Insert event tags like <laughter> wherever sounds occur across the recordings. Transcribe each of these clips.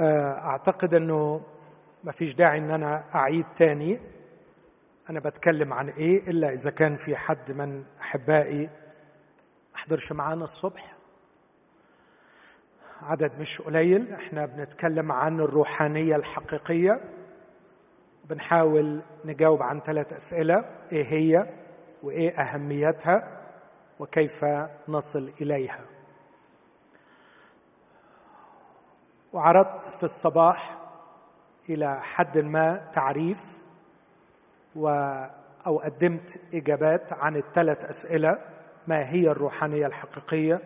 أعتقد إنه ما فيش داعي إن أنا أعيد تاني. أنا بتكلم عن إيه؟ إلا إذا كان في حد من أحبائي حضرش معانا الصبح. عدد مش قليل. إحنا بنتكلم عن الروحانية الحقيقية. بنحاول نجاوب عن ثلاث أسئلة. إيه هي؟ وإيه أهميتها؟ وكيف نصل إليها؟ وعرضت في الصباح إلى حد ما تعريف و أو قدمت إجابات عن الثلاث أسئلة ما هي الروحانية الحقيقية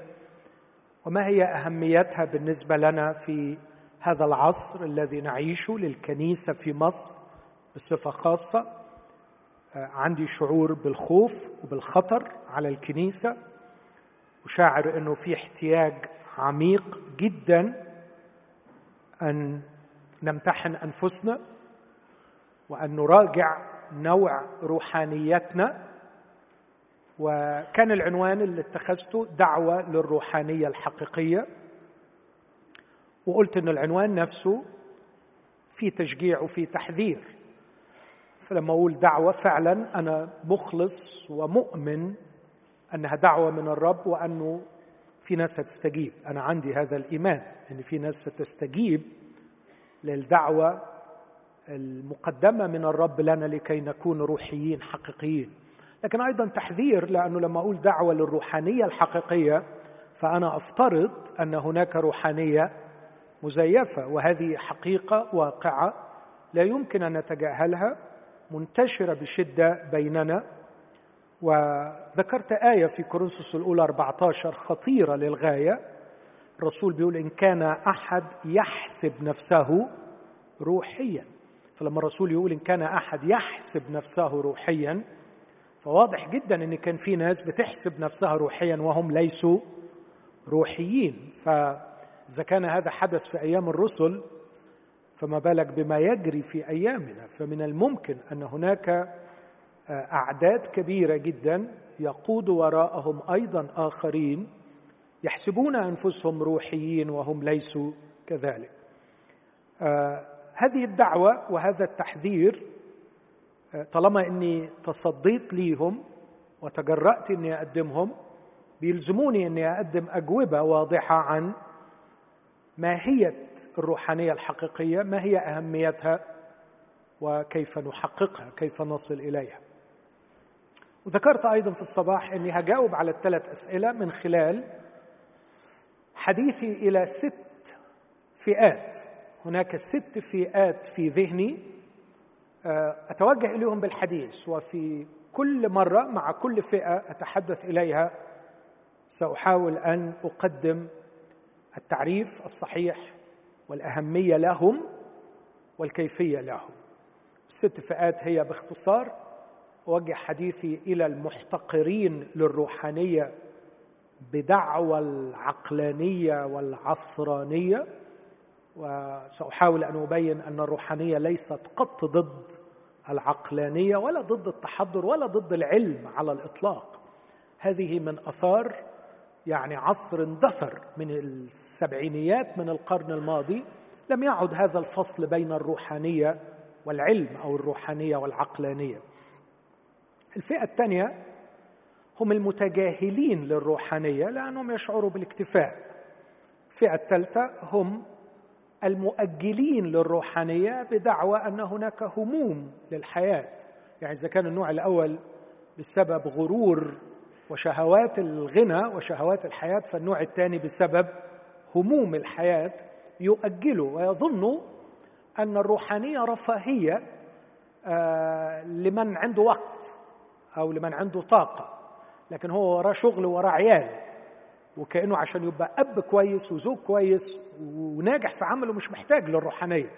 وما هي أهميتها بالنسبة لنا في هذا العصر الذي نعيشه للكنيسة في مصر بصفة خاصة؟ عندي شعور بالخوف وبالخطر على الكنيسة وشاعر إنه في احتياج عميق جدا أن نمتحن أنفسنا وأن نراجع نوع روحانيتنا. وكان العنوان اللي اتخذته دعوة للروحانية الحقيقية. وقلت إن العنوان نفسه في تشجيع وفي تحذير. فلما أقول دعوة فعلا أنا مخلص ومؤمن أنها دعوة من الرب وأنه في ناس هتستجيب. أنا عندي هذا الإيمان. إن في ناس ستستجيب للدعوة المقدمة من الرب لنا لكي نكون روحيين حقيقيين. لكن أيضا تحذير لأنه لما أقول دعوة للروحانية الحقيقية فأنا أفترض أن هناك روحانية مزيفة وهذه حقيقة واقعة لا يمكن أن نتجاهلها منتشرة بشدة بيننا. وذكرت آية في كورنثوس الأولى 14 خطيرة للغاية. الرسول بيقول إن كان أحد يحسب نفسه روحيا. فلما الرسول يقول إن كان أحد يحسب نفسه روحيا فواضح جدا إن كان في ناس بتحسب نفسها روحيا وهم ليسوا روحيين. فإذا كان هذا حدث في أيام الرسل فما بالك بما يجري في أيامنا. فمن الممكن أن هناك أعداد كبيرة جدا يقود وراءهم أيضا آخرين يحسبون أنفسهم روحيين وهم ليسوا كذلك. آه هذه الدعوة وهذا التحذير آه طالما إني تصديت ليهم وتجرأت إني أقدمهم بيلزموني إني أقدم أجوبة واضحة عن ماهية الروحانية الحقيقية ما هي أهميتها وكيف نحققها كيف نصل إليها. وذكرت أيضا في الصباح إني هجاوب على الثلاث أسئلة من خلال حديثي إلى ست فئات. هناك ست فئات في ذهني. أتوجه إليهم بالحديث وفي كل مرة مع كل فئة أتحدث إليها. سأحاول أن أقدم التعريف الصحيح والأهمية لهم والكيفية لهم. الست فئات هي باختصار. أوجه حديثي إلى المحتقرين للروحانية بدعوى العقلانية والعصرانية وسأحاول أن أبين أن الروحانية ليست قط ضد العقلانية ولا ضد التحضر ولا ضد العلم على الإطلاق. هذه من آثار يعني عصر اندثر من السبعينيات من القرن الماضي. لم يعد هذا الفصل بين الروحانية والعلم أو الروحانية والعقلانية. الفئة الثانية هم المتجاهلين للروحانية لأنهم يشعروا بالاكتفاء. الفئه الثالثة هم المؤجلين للروحانية بدعوى أن هناك هموم للحياة. يعني إذا كان النوع الأول بسبب غرور وشهوات الغنى وشهوات الحياة فالنوع الثاني بسبب هموم الحياة يؤجلوا ويظنوا أن الروحانية رفاهية لمن عنده وقت أو لمن عنده طاقة. لكن هو وراه شغل وراه عيال. وكأنه عشان يبقى أب كويس وزوج كويس وناجح في عمله مش محتاج للروحانية.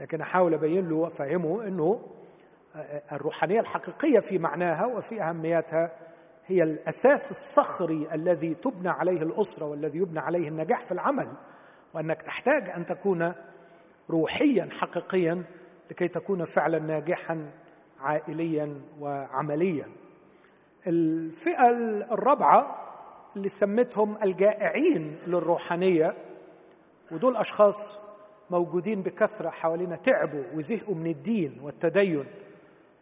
لكن أحاول أبين له وأفهمه إنه الروحانية الحقيقية في معناها وفي أهميتها هي الأساس الصخري الذي تبنى عليه الأسرة والذي يبنى عليه النجاح في العمل. وأنك تحتاج أن تكون روحيا حقيقيا لكي تكون فعلا ناجحا عائليا وعمليا. الفئة الرابعة اللي سميتهم الجائعين للروحانية ودول أشخاص موجودين بكثرة حوالينا تعبوا وزهقوا من الدين والتدين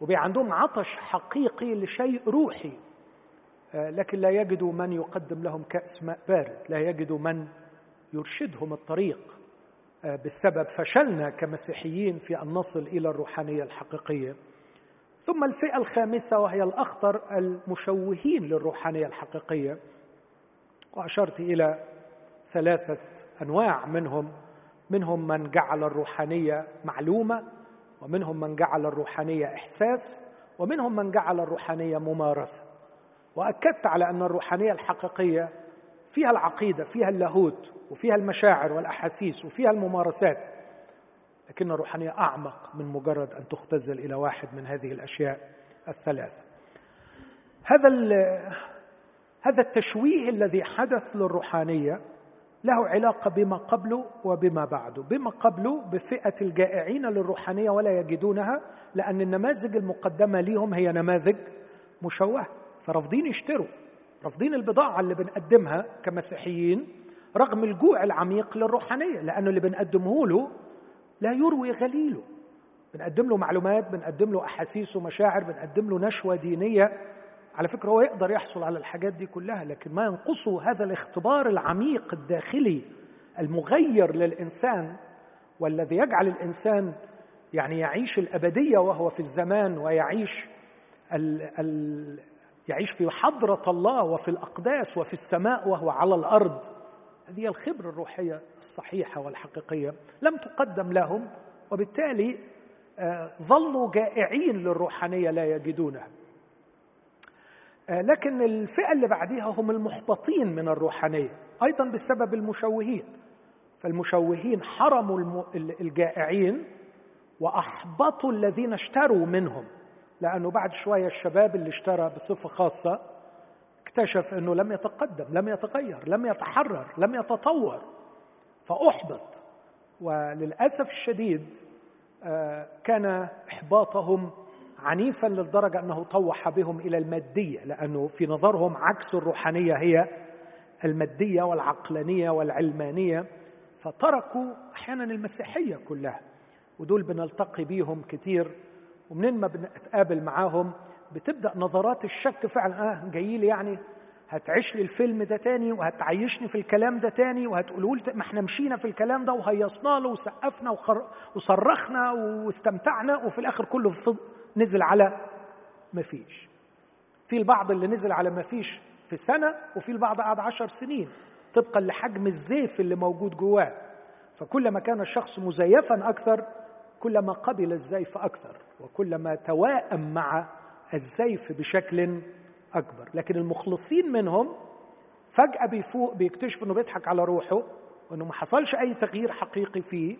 وبقى عندهم عطش حقيقي لشيء روحي. آه، لكن لا يجدوا من يقدم لهم كأس ماء بارد لا يجدوا من يرشدهم الطريق. آه، بسبب فشلنا كمسيحيين في أن نصل إلى الروحانية الحقيقية. ثم الفئة الخامسة وهي الأخطر المشوهين للروحانية الحقيقية. وأشرت إلى ثلاثة أنواع منهم منهم من جعل الروحانية معلومة ومنهم من جعل الروحانية إحساس ومنهم من جعل الروحانية ممارسة. وأكدت على أن الروحانية الحقيقية فيها العقيدة فيها اللاهوت وفيها المشاعر والأحاسيس وفيها الممارسات. لكن الروحانية أعمق من مجرد أن تختزل إلى واحد من هذه الأشياء الثلاثة. هذا هذا التشويه الذي حدث للروحانية له علاقة بما قبله وبما بعده بما قبله بفئة الجائعين للروحانية ولا يجدونها لأن النماذج المقدمة لهم هي نماذج مشوهة. فرافضين يشتروا رافضين البضاعة اللي بنقدمها كمسيحيين رغم الجوع العميق للروحانية لأنه اللي بنقدمه له لا يروي غليله. بنقدم له معلومات بنقدم له أحاسيس ومشاعر بنقدم له نشوة دينية. على فكرة هو يقدر يحصل على الحاجات دي كلها لكن ما ينقصه هذا الاختبار العميق الداخلي المغير للإنسان والذي يجعل الإنسان يعني يعيش الأبدية وهو في الزمان ويعيش ال ال يعيش في حضرة الله وفي الأقداس وفي السماء وهو على الأرض. هذه الخبرة الروحية الصحيحة والحقيقية لم تقدم لهم وبالتالي آه، ظلوا جائعين للروحانية لا يجدونها. آه، لكن الفئة اللي بعديها هم المحبطين من الروحانية أيضا بسبب المشوهين. فالمشوهين حرموا الجائعين وأحبطوا الذين اشتروا منهم. لأنه بعد شوية الشباب اللي اشترى بصفة خاصة اكتشف أنه لم يتقدم لم يتغير لم يتحرر لم يتطور فأحبط. وللأسف الشديد آه، كان إحباطهم عنيفا للدرجة أنه طوح بهم إلى المادية لأنه في نظرهم عكس الروحانية هي المادية والعقلانية والعلمانية فتركوا أحيانا المسيحية كلها. ودول بنلتقي بيهم كتير ومنين ما بنتقابل معاهم بتبدأ نظرات الشك فعلا. آه جاي لي يعني هتعيش لي الفيلم ده تاني وهتعيشني في الكلام ده تاني وهتقولوا لي ما إحنا مشينا في الكلام ده وهيصنا له وسقفنا وصرخنا واستمتعنا وفي الآخر كله نزل على ما فيش. في البعض اللي نزل على ما فيش في سنة وفي البعض قعد عشر سنين طبقا لحجم الزيف اللي موجود جواه. فكلما كان الشخص مزيفا أكثر كلما قبل الزيف أكثر وكلما توائم مع الزيف بشكل أكبر. لكن المخلصين منهم فجأة بيفوق بيكتشف أنه بيضحك على روحه وأنه ما حصلش أي تغيير حقيقي فيه.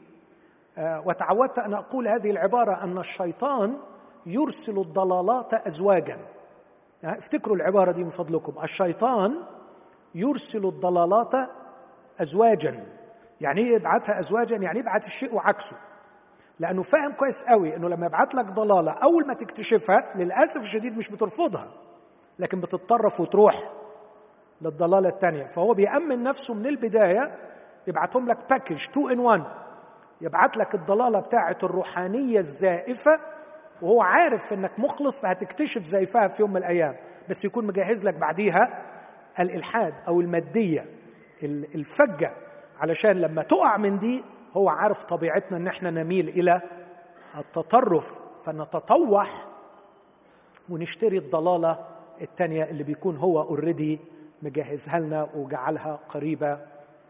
آه، وتعودت أن أقول هذه العبارة أن الشيطان يرسل الضلالات ازواجا. يعني افتكروا العبارة دي من فضلكم. الشيطان يرسل الضلالات ازواجا. يعني إيه يبعتها ازواجا؟ يعني يبعت الشيء وعكسه لأنه فاهم كويس قوي إنه لما يبعت لك ضلالة أول ما تكتشفها للأسف الشديد مش بترفضها لكن بتتطرف وتروح للضلالة الثانية فهو بيأمن نفسه من البداية يبعتهم لك باكج 2 ان 1 يبعت لك الضلالة بتاعه الروحانية الزائفة وهو عارف إنك مخلص فهتكتشف زيفها في يوم من الأيام. بس يكون مجهز لك بعديها الإلحاد أو المادية الفجة علشان لما تقع من دي هو عارف طبيعتنا إن إحنا نميل إلى التطرف فنتطوح ونشتري الضلالة الثانية اللي بيكون هو اوريدي مجهزها لنا وجعلها قريبة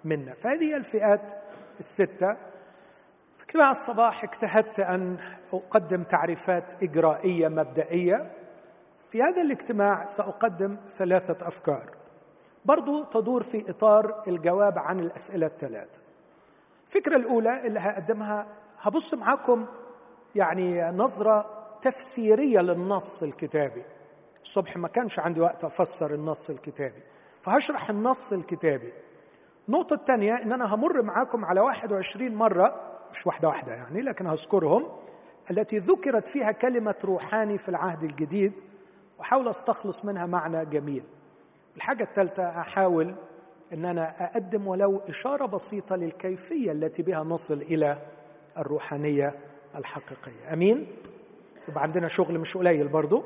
منا. فهذه الفئات الستة. اجتماع الصباح اجتهدت أن أقدم تعريفات إجرائية مبدئية. في هذا الاجتماع سأقدم ثلاثة أفكار. برضو تدور في إطار الجواب عن الأسئلة الثلاثة. الفكرة الأولى اللي هقدمها هبص معاكم يعني نظرة تفسيرية للنص الكتابي. الصبح ما كانش عندي وقت أفسر النص الكتابي. فهشرح النص الكتابي. النقطة الثانية إن أنا همر معاكم على 21 مرة مش واحدة واحدة يعني لكن هذكرهم التي ذكرت فيها كلمة روحاني في العهد الجديد وحاول أستخلص منها معنى جميل. الحاجة الثالثة أحاول ان أنا أقدم ولو إشارة بسيطة للكيفية التي بها نصل إلى الروحانية الحقيقية. أمين؟ يبقى عندنا شغل مش قليل برضو.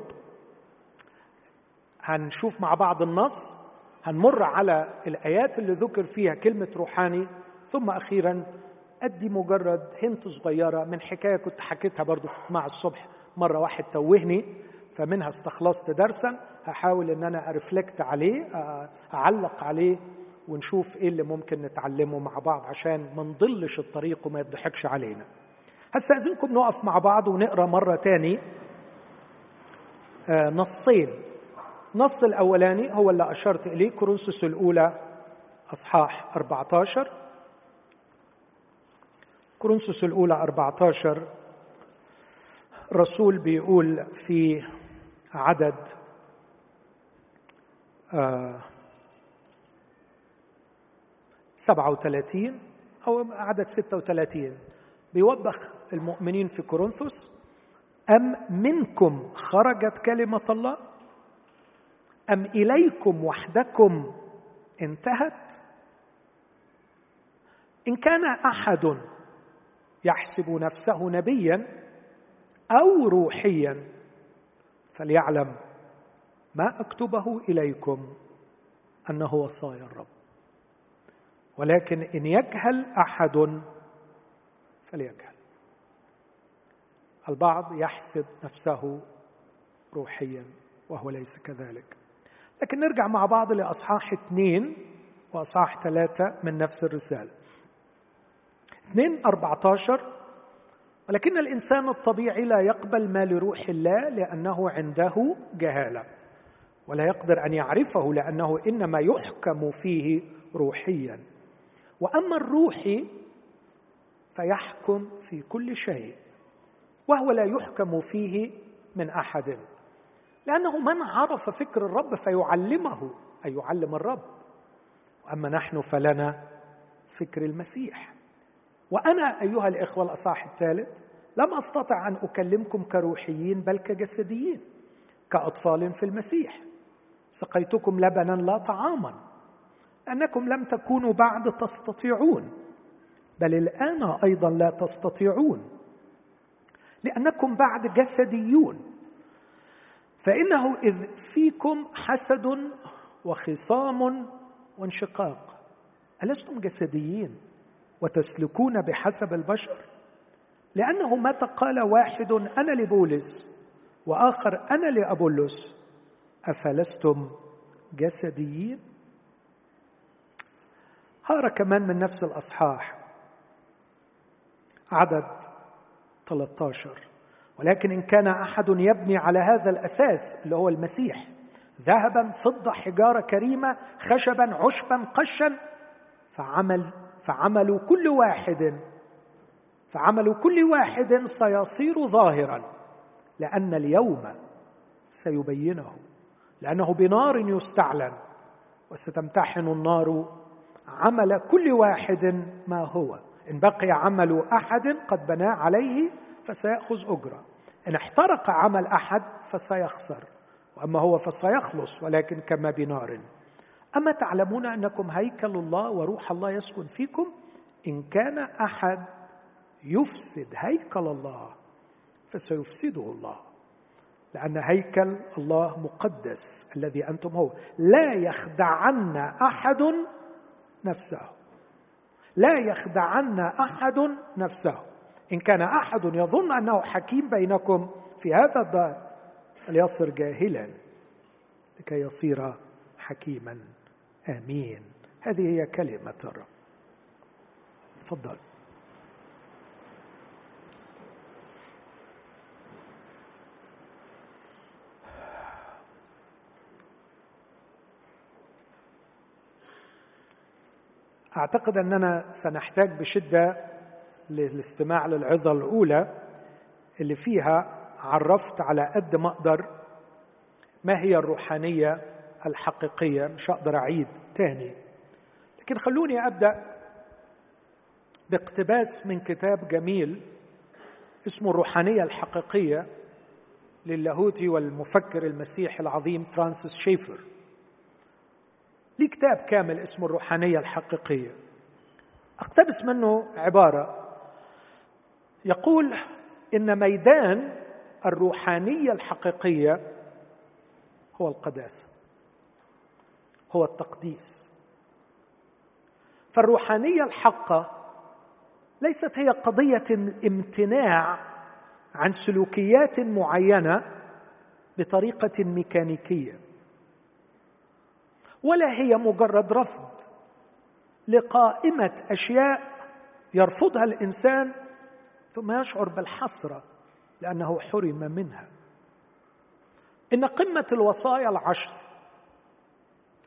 هنشوف مع بعض النص هنمر على الآيات اللي ذكر فيها كلمة روحاني ثم أخيرا أدي مجرد هنت صغيرة من حكاية كنت حكيتها برضو في اجتماع الصبح مرة واحد توهني فمنها استخلصت درسا هحاول إن أنا أرفلكت عليه أعلق عليه ونشوف إيه اللي ممكن نتعلمه مع بعض عشان ما نضلش الطريق وما يضحكش علينا. هستأذنكم نقف مع بعض ونقرأ مرة تاني آه، نصين. النص الأولاني هو اللي أشرت إليه كورنثوس الأولى أصحاح 14 كورنثوس الأولى 14 الرسول بيقول في عدد آه 37 أو عدد 36 بيوبخ المؤمنين في كورنثوس. أم منكم خرجت كلمة الله؟ أم إليكم وحدكم انتهت؟ إن كان أحد يحسب نفسه نبيا أو روحيا فليعلم ما أكتبه إليكم أنه وصايا الرب. ولكن إن يجهل أحد فليجهل. البعض يحسب نفسه روحيا وهو ليس كذلك. لكن نرجع مع بعض لأصحاح اثنين وأصحاح ثلاثة من نفس الرسالة. اثنين أربعة عشر ولكن الإنسان الطبيعي لا يقبل ما لروح الله لأنه عنده جهالة ولا يقدر أن يعرفه لأنه إنما يحكم فيه روحيا. وأما الروحي فيحكم في كل شيء وهو لا يحكم فيه من أحد لأنه من عرف فكر الرب فيعلمه أي يعلم الرب. وأما نحن فلنا فكر المسيح. وأنا أيها الإخوة الاصح الثالث لم أستطع أن أكلمكم كروحيين بل كجسديين كأطفال في المسيح. سقيتكم لبنا لا طعاما. أنكم لم تكونوا بعد تستطيعون بل الآن أيضا لا تستطيعون لأنكم بعد جسديون فإنه إذ فيكم حسد وخصام وانشقاق ألستم جسديين وتسلكون بحسب البشر؟ لأنه متى قال واحد أنا لبولس وآخر أنا لأبولس أفلستم جسديين؟ هقرا كمان من نفس الأصحاح. عدد 13 ولكن إن كان أحد يبني على هذا الأساس اللي هو المسيح ذهبا فضة حجارة كريمة خشبا عشبا قشا فعمل فعمل كل واحد فعمل كل واحد سيصير ظاهرا لأن اليوم سيبينه لأنه بنار يستعلن وستمتحن النار عمل كل واحد ما هو. إن بقي عمل أحد قد بناه عليه فسيأخذ أجره. إن احترق عمل أحد فسيخسر. وأما هو فسيخلص ولكن كما بنار. أما تعلمون أنكم هيكل الله وروح الله يسكن فيكم؟ إن كان أحد يفسد هيكل الله فسيفسده الله. لأن هيكل الله مقدس الذي أنتم هو. لا يخدعن أحد نفسه. لا يخدعن أحد نفسه. إن كان أحد يظن أنه حكيم بينكم في هذا الدار فليصر جاهلا لكي يصير حكيما. آمين. هذه هي كلمة الرب. تفضل. أعتقد أننا سنحتاج بشدة للاستماع للعظة الأولى اللي فيها عرفت على قد ما أقدر ما هي الروحانية الحقيقية مش هقدر أعيد تاني. لكن خلوني أبدأ باقتباس من كتاب جميل اسمه الروحانية الحقيقية للاهوتي والمفكر المسيحي العظيم فرانسيس شيفر. لي كتاب كامل اسمه الروحانية الحقيقية؟ أقتبس منه عبارة يقول إن ميدان الروحانية الحقيقية هو القداسه هو التقديس. فالروحانية الحقة ليست هي قضية الامتناع عن سلوكيات معينة بطريقة ميكانيكية. ولا هي مجرد رفض لقائمة أشياء يرفضها الإنسان ثم يشعر بالحسرة لأنه حرم منها. إن قمة الوصايا العشر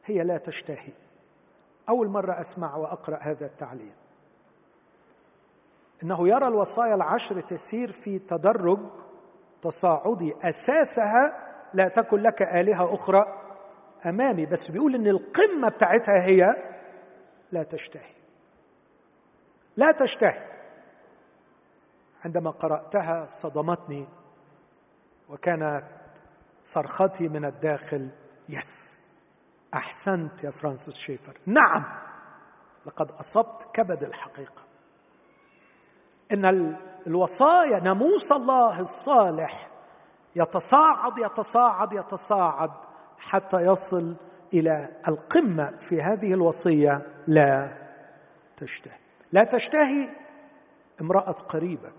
هي لا تشتهي. أول مرة أسمع وأقرأ هذا التعليم. إنه يرى الوصايا العشر تسير في تدرج تصاعدي أساسها لا تكن لك آلهة أخرى أمامي بس بيقول إن القمة بتاعتها هي لا تشتهي. لا تشتهي. عندما قرأتها صدمتني وكانت صرختي من الداخل يس أحسنت يا فرانسيس شيفر. نعم لقد أصبت كبد الحقيقة. إن الوصايا ناموس الله الصالح يتصاعد يتصاعد يتصاعد. حتى يصل إلى القمة في هذه الوصية لا تشتهي. لا تشتهي امرأة قريبك.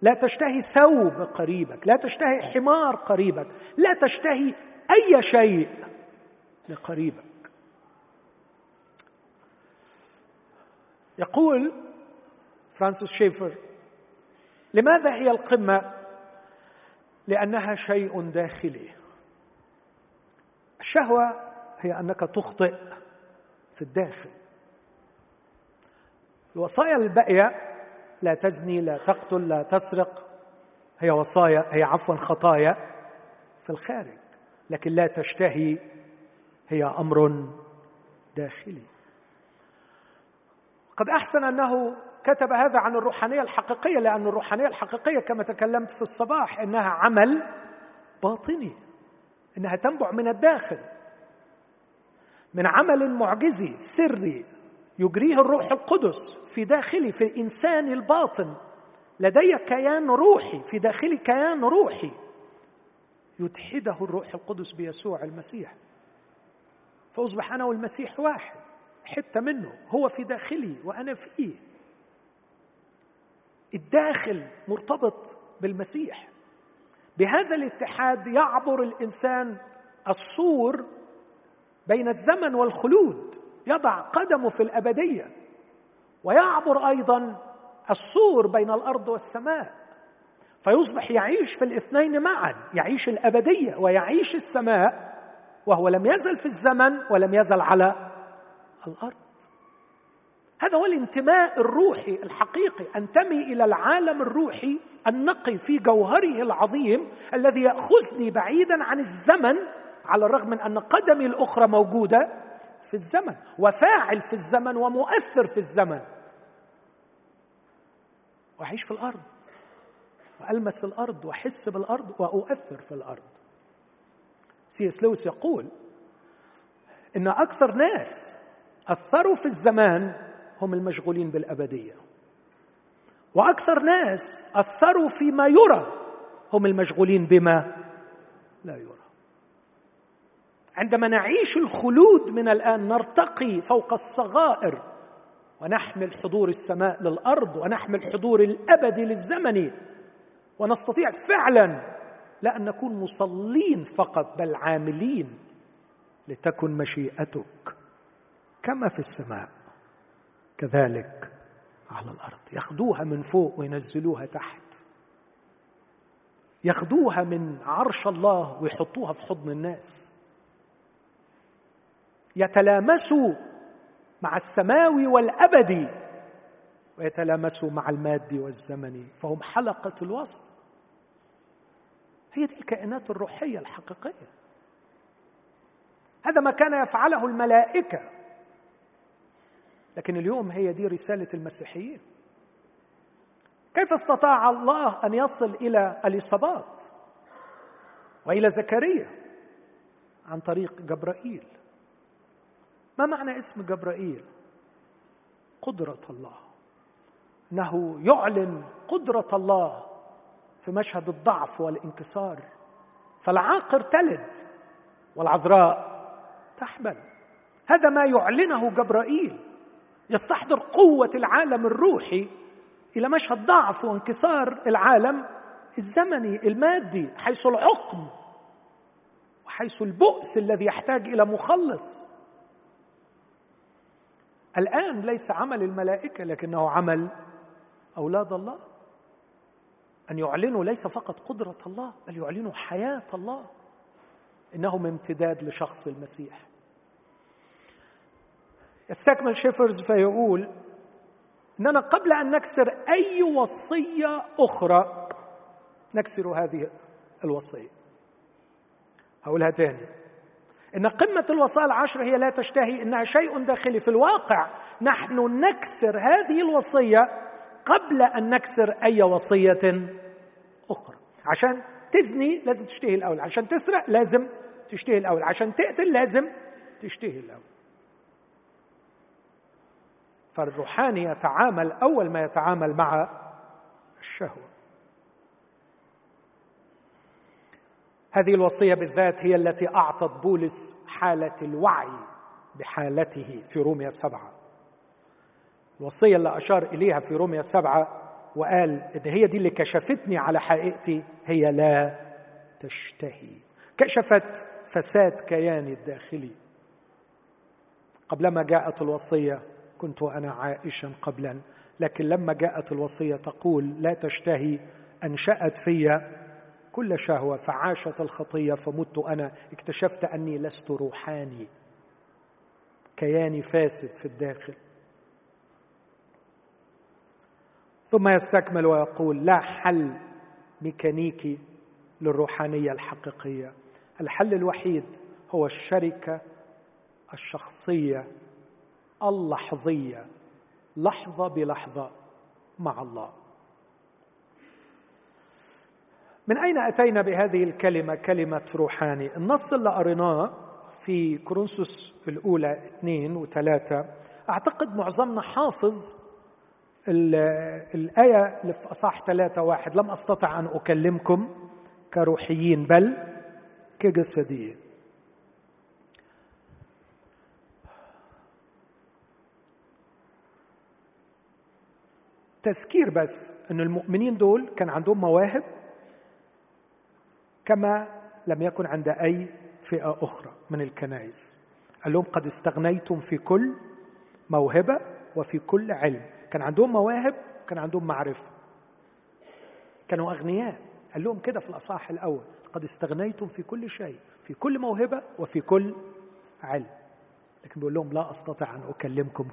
لا تشتهي ثوب قريبك. لا تشتهي حمار قريبك. لا تشتهي أي شيء لقريبك. يقول فرانسيس شيفر لماذا هي القمة؟ لأنها شيء داخلي. الشهوة هي أنك تخطئ في الداخل. الوصايا الباقية لا تزني لا تقتل لا تسرق هي وصايا هي عفوا خطايا في الخارج لكن لا تشتهي هي أمر داخلي. قد أحسن أنه كتب هذا عن الروحانية الحقيقية لأن الروحانية الحقيقية كما تكلمت في الصباح إنها عمل باطني. إنها تنبع من الداخل. من عمل معجزي سري يجريه الروح القدس في داخلي في الإنسان الباطن. لدي كيان روحي في داخلي كيان روحي. يتحده الروح القدس بيسوع المسيح. فأصبح أنا والمسيح واحد حتة منه هو في داخلي وأنا فيه. الداخل مرتبط بالمسيح. بهذا الاتحاد يعبر الإنسان السور بين الزمن والخلود يضع قدمه في الأبدية ويعبر أيضا السور بين الأرض والسماء فيصبح يعيش في الاثنين معا يعيش الأبدية ويعيش السماء وهو لم يزل في الزمن ولم يزل على الأرض. هذا هو الانتماء الروحي الحقيقي. أنتمي إلى العالم الروحي النقي في جوهره العظيم الذي يأخذني بعيدا عن الزمن على الرغم من أن قدمي الأخرى موجودة في الزمن وفاعل في الزمن ومؤثر في الزمن. وأعيش في الأرض وألمس الأرض وأحس بالأرض وأؤثر في الأرض. سي إس لويس يقول إن أكثر ناس أثروا في الزمان هم المشغولين بالأبدية. وأكثر ناس أثروا فيما يرى هم المشغولين بما لا يرى. عندما نعيش الخلود من الآن نرتقي فوق الصغائر ونحمل حضور السماء للأرض ونحمل حضور الابدي للزمن ونستطيع فعلا لا أن نكون مصلين فقط بل عاملين لتكن مشيئتك كما في السماء. كذلك على الأرض. ياخذوها من فوق وينزلوها تحت. ياخذوها من عرش الله ويحطوها في حضن الناس. يتلامسوا مع السماوي والابدي ويتلامسوا مع المادي والزمني فهم حلقة الوصل. هي دي الكائنات الروحية الحقيقية. هذا ما كان يفعله الملائكة. لكن اليوم هي دي رسالة المسيحيين. كيف استطاع الله أن يصل إلى اليصابات وإلى زكريا عن طريق جبرائيل؟ ما معنى اسم جبرائيل؟ قدرة الله. إنه يعلن قدرة الله في مشهد الضعف والانكسار. فالعاقر تلد والعذراء تحمل. هذا ما يعلنه جبرائيل. يستحضر قوة العالم الروحي إلى مشهد ضعف وانكسار العالم الزمني المادي حيث العقم وحيث البؤس الذي يحتاج إلى مخلص. الآن ليس عمل الملائكة لكنه عمل أولاد الله. أن يعلنوا ليس فقط قدرة الله بل يعلنوا حياة الله. انهم امتداد لشخص المسيح. يستكمل شيفرز فيقول إننا قبل أن نكسر أي وصية أخرى نكسر هذه الوصية. هقولها تاني. إن قمة الوصايا العشر هي لا تشتهي إنها شيء داخلي. في الواقع نحن نكسر هذه الوصية قبل أن نكسر أي وصية أخرى. عشان تزني لازم تشتهي الأول. عشان تسرق لازم تشتهي الأول. عشان تقتل لازم تشتهي الأول. فالروحاني يتعامل أول ما يتعامل مع الشهوة. هذه الوصية بالذات هي التي أعطت بولس حالة الوعي بحالته في روميا سبعه الوصية اللي أشار إليها في روميا سبعه وقال إن هي دي اللي كشفتني على حقيقتي هي لا تشتهي. كشفت فساد كياني الداخلي. قبلما جاءت الوصية كنت أنا عائشا قبلا لكن لما جاءت الوصية تقول لا تشتهي أنشأت في كل شهوة فعاشت الخطية فمت أنا اكتشفت أني لست روحاني كياني فاسد في الداخل. ثم يستكمل ويقول لا حل ميكانيكي للروحانية الحقيقية. الحل الوحيد هو الشركة الشخصية اللحظية لحظة بلحظة مع الله. من أين أتينا بهذه الكلمة كلمة روحاني؟ النص اللي قريناه في كورنثوس الأولى اثنين وثلاثة أعتقد معظمنا حافظ الآية اللي في أصح ثلاثة واحد لم أستطع أن أكلمكم كروحيين بل كجسديين. تذكير بس أن المؤمنين دول كان عندهم مواهب كما لم يكن عند أي فئة أخرى من الكنائس. قال لهم قد استغنيتم في كل موهبة وفي كل علم. كان عندهم مواهب وكان عندهم معرفة. كانوا أغنياء. قال لهم كده في الأصحاح الأول. قد استغنيتم في كل شيء في كل موهبة وفي كل علم. لكن بيقول لهم لا أستطيع أن أكلمكم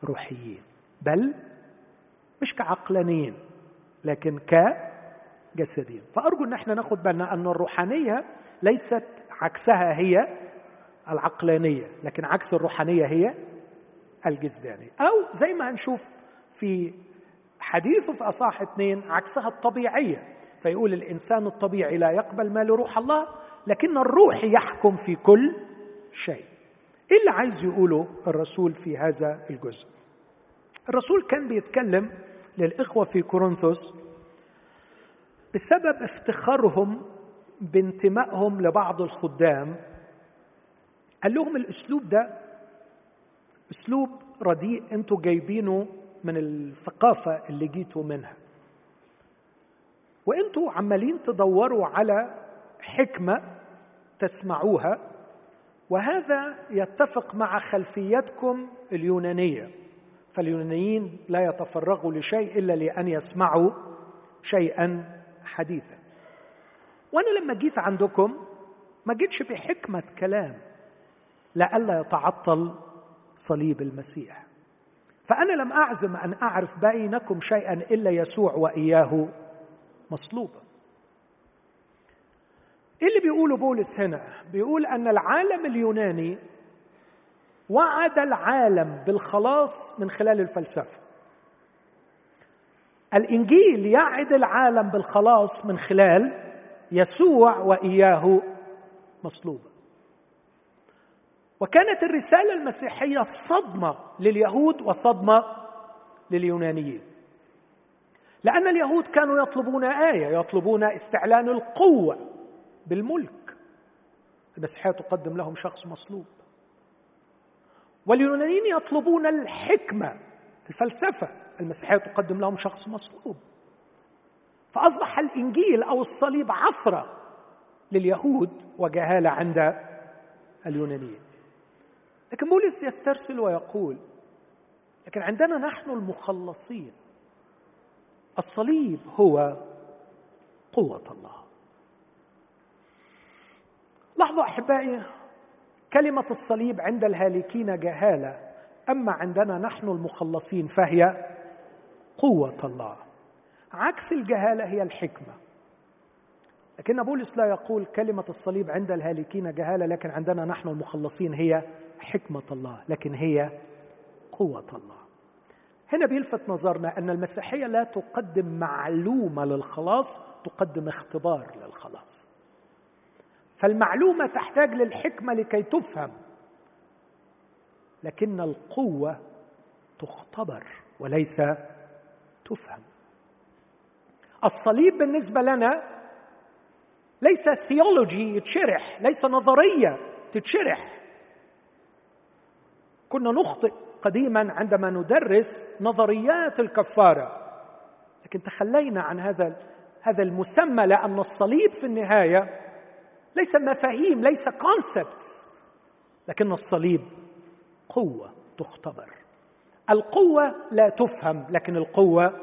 كروحيين. بل مش كعقلانيين لكن كجسديين. فأرجو إن إحنا ناخد بالنا أن الروحانية ليست عكسها هي العقلانية لكن عكس الروحانية هي الجسداني أو زي ما هنشوف في حديثه في أصاح اثنين عكسها الطبيعية. فيقول الإنسان الطبيعي لا يقبل ما لروح الله لكن الروح يحكم في كل شيء. إيه اللي عايز يقوله الرسول في هذا الجزء؟ الرسول كان بيتكلم للإخوة في كورنثوس بسبب افتخارهم بانتمائهم لبعض الخدام قال لهم الأسلوب ده أسلوب رديء أنتوا جايبينه من الثقافة اللي جيتوا منها. وأنتوا عمالين تدوروا على حكمة تسمعوها وهذا يتفق مع خلفيتكم اليونانية. فاليونانيين لا يتفرغوا لشيء إلا لأن يسمعوا شيئا حديثا. وأنا لما جيت عندكم ما جيتش بحكمة كلام لئلا يتعطل صليب المسيح. فأنا لم أعزم أن أعرف بينكم شيئا إلا يسوع وإياه مصلوبا إيه اللي بيقوله بولس هنا؟ بيقول أن العالم اليوناني وعد العالم بالخلاص من خلال الفلسفة. الإنجيل يعد العالم بالخلاص من خلال يسوع وإياه مصلوبا وكانت الرسالة المسيحية صدمة لليهود وصدمة لليونانيين. لأن اليهود كانوا يطلبون آية يطلبون استعلان القوة بالملك. المسيحية تقدم لهم شخص مصلوب. واليونانيين يطلبون الحكمة الفلسفة. المسيحية تقدم لهم شخص مصلوب. فأصبح الإنجيل أو الصليب عثره لليهود وجهالة عند اليونانيين. لكن بولس يسترسل ويقول لكن عندنا نحن المخلصين الصليب هو قوة الله. لاحظوا أحبائي كلمة الصليب عند الهالكين جهالة أما عندنا نحن المخلصين فهي قوة الله. عكس الجهالة هي الحكمة. لكن بولس لا يقول كلمة الصليب عند الهالكين جهالة لكن عندنا نحن المخلصين هي حكمة الله لكن هي قوة الله. هنا بيلفت نظرنا أن المسيحية لا تقدم معلومة للخلاص تقدم اختبار للخلاص. فالمعلومة تحتاج للحكمة لكي تفهم. لكن القوة تختبر وليس تفهم. الصليب بالنسبة لنا ليس ثيولوجي يتشرح ليس نظرية تتشرح. كنا نخطئ قديما عندما ندرس نظريات الكفارة. لكن تخلينا عن هذا هذا المسمى لأن الصليب في النهاية ليس مفاهيم ليس كونسبتس لكن الصليب قوة تختبر. القوة لا تفهم لكن القوة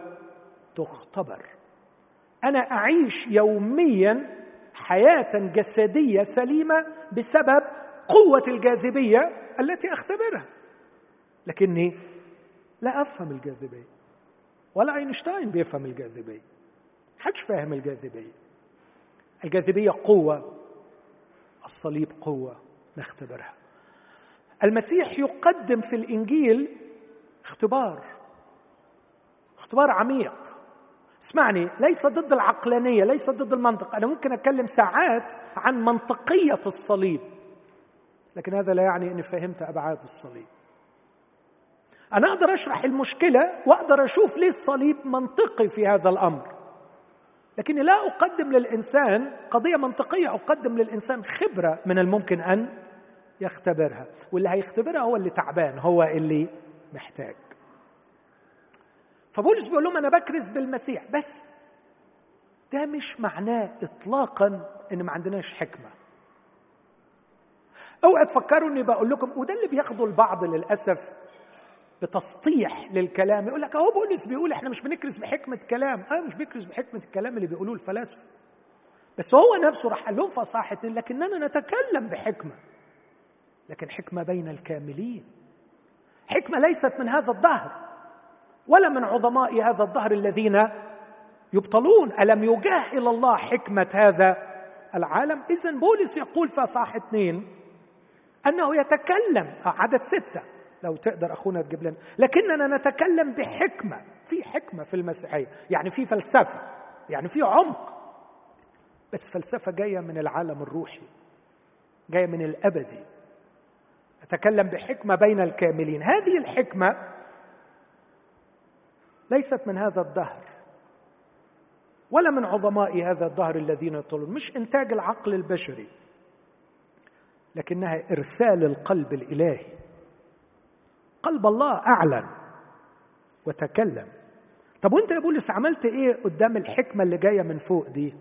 تختبر. أنا أعيش يوميا حياة جسدية سليمة بسبب قوة الجاذبية التي أختبرها. لكني لا أفهم الجاذبية ولا أينشتاين بيفهم الجاذبية حدش فاهم الجاذبية. الجاذبية قوة الصليب قوة نختبرها. المسيح يقدم في الإنجيل اختبار اختبار عميق. اسمعني ليس ضد العقلانية ليس ضد المنطق. أنا ممكن أتكلم ساعات عن منطقية الصليب لكن هذا لا يعني أني فهمت أبعاد الصليب. أنا أقدر أشرح المشكلة وأقدر أشوف ليه الصليب منطقي في هذا الأمر. لكني لا أقدم للإنسان قضية منطقية أقدم للإنسان خبرة من الممكن أن يختبرها واللي هيختبرها هو اللي تعبان هو اللي محتاج. فبولس بيقول لهم أنا بكرز بالمسيح بس ده مش معناه اطلاقا إن ما عندناش حكمة. اوعى تفكروا إني بقول لكم وده اللي بياخده البعض للأسف بتسطيح للكلام. يقول لك أهو بولس بيقول إحنا مش بنكرز بحكمة كلام. أه مش بيكرز بحكمة الكلام اللي بيقولوه الفلاسفة. بس هو نفسه راح قال لهم فصاحة لكننا نتكلم بحكمة. لكن حكمة بين الكاملين. حكمة ليست من هذا الدهر ولا من عظماء هذا الدهر الذين يبطلون. ألم يجاهل الله حكمة هذا العالم؟ اذا بولس يقول اصحاح اثنين أنه يتكلم عدد ستة. لو تقدر أخونا تجيب لنا. لكننا نتكلم بحكمة في حكمة في المسيحية يعني في فلسفة يعني في عمق. بس فلسفة جاية من العالم الروحي جاية من الأبدي. نتكلم بحكمة بين الكاملين. هذه الحكمة ليست من هذا الدهر ولا من عظماء هذا الدهر الذين يطلون. مش إنتاج العقل البشري لكنها إرسال القلب الإلهي. قلب الله أعلن وتكلم. طب وأنت يا بولس عملت إيه قدام الحكمة اللي جاية من فوق دي؟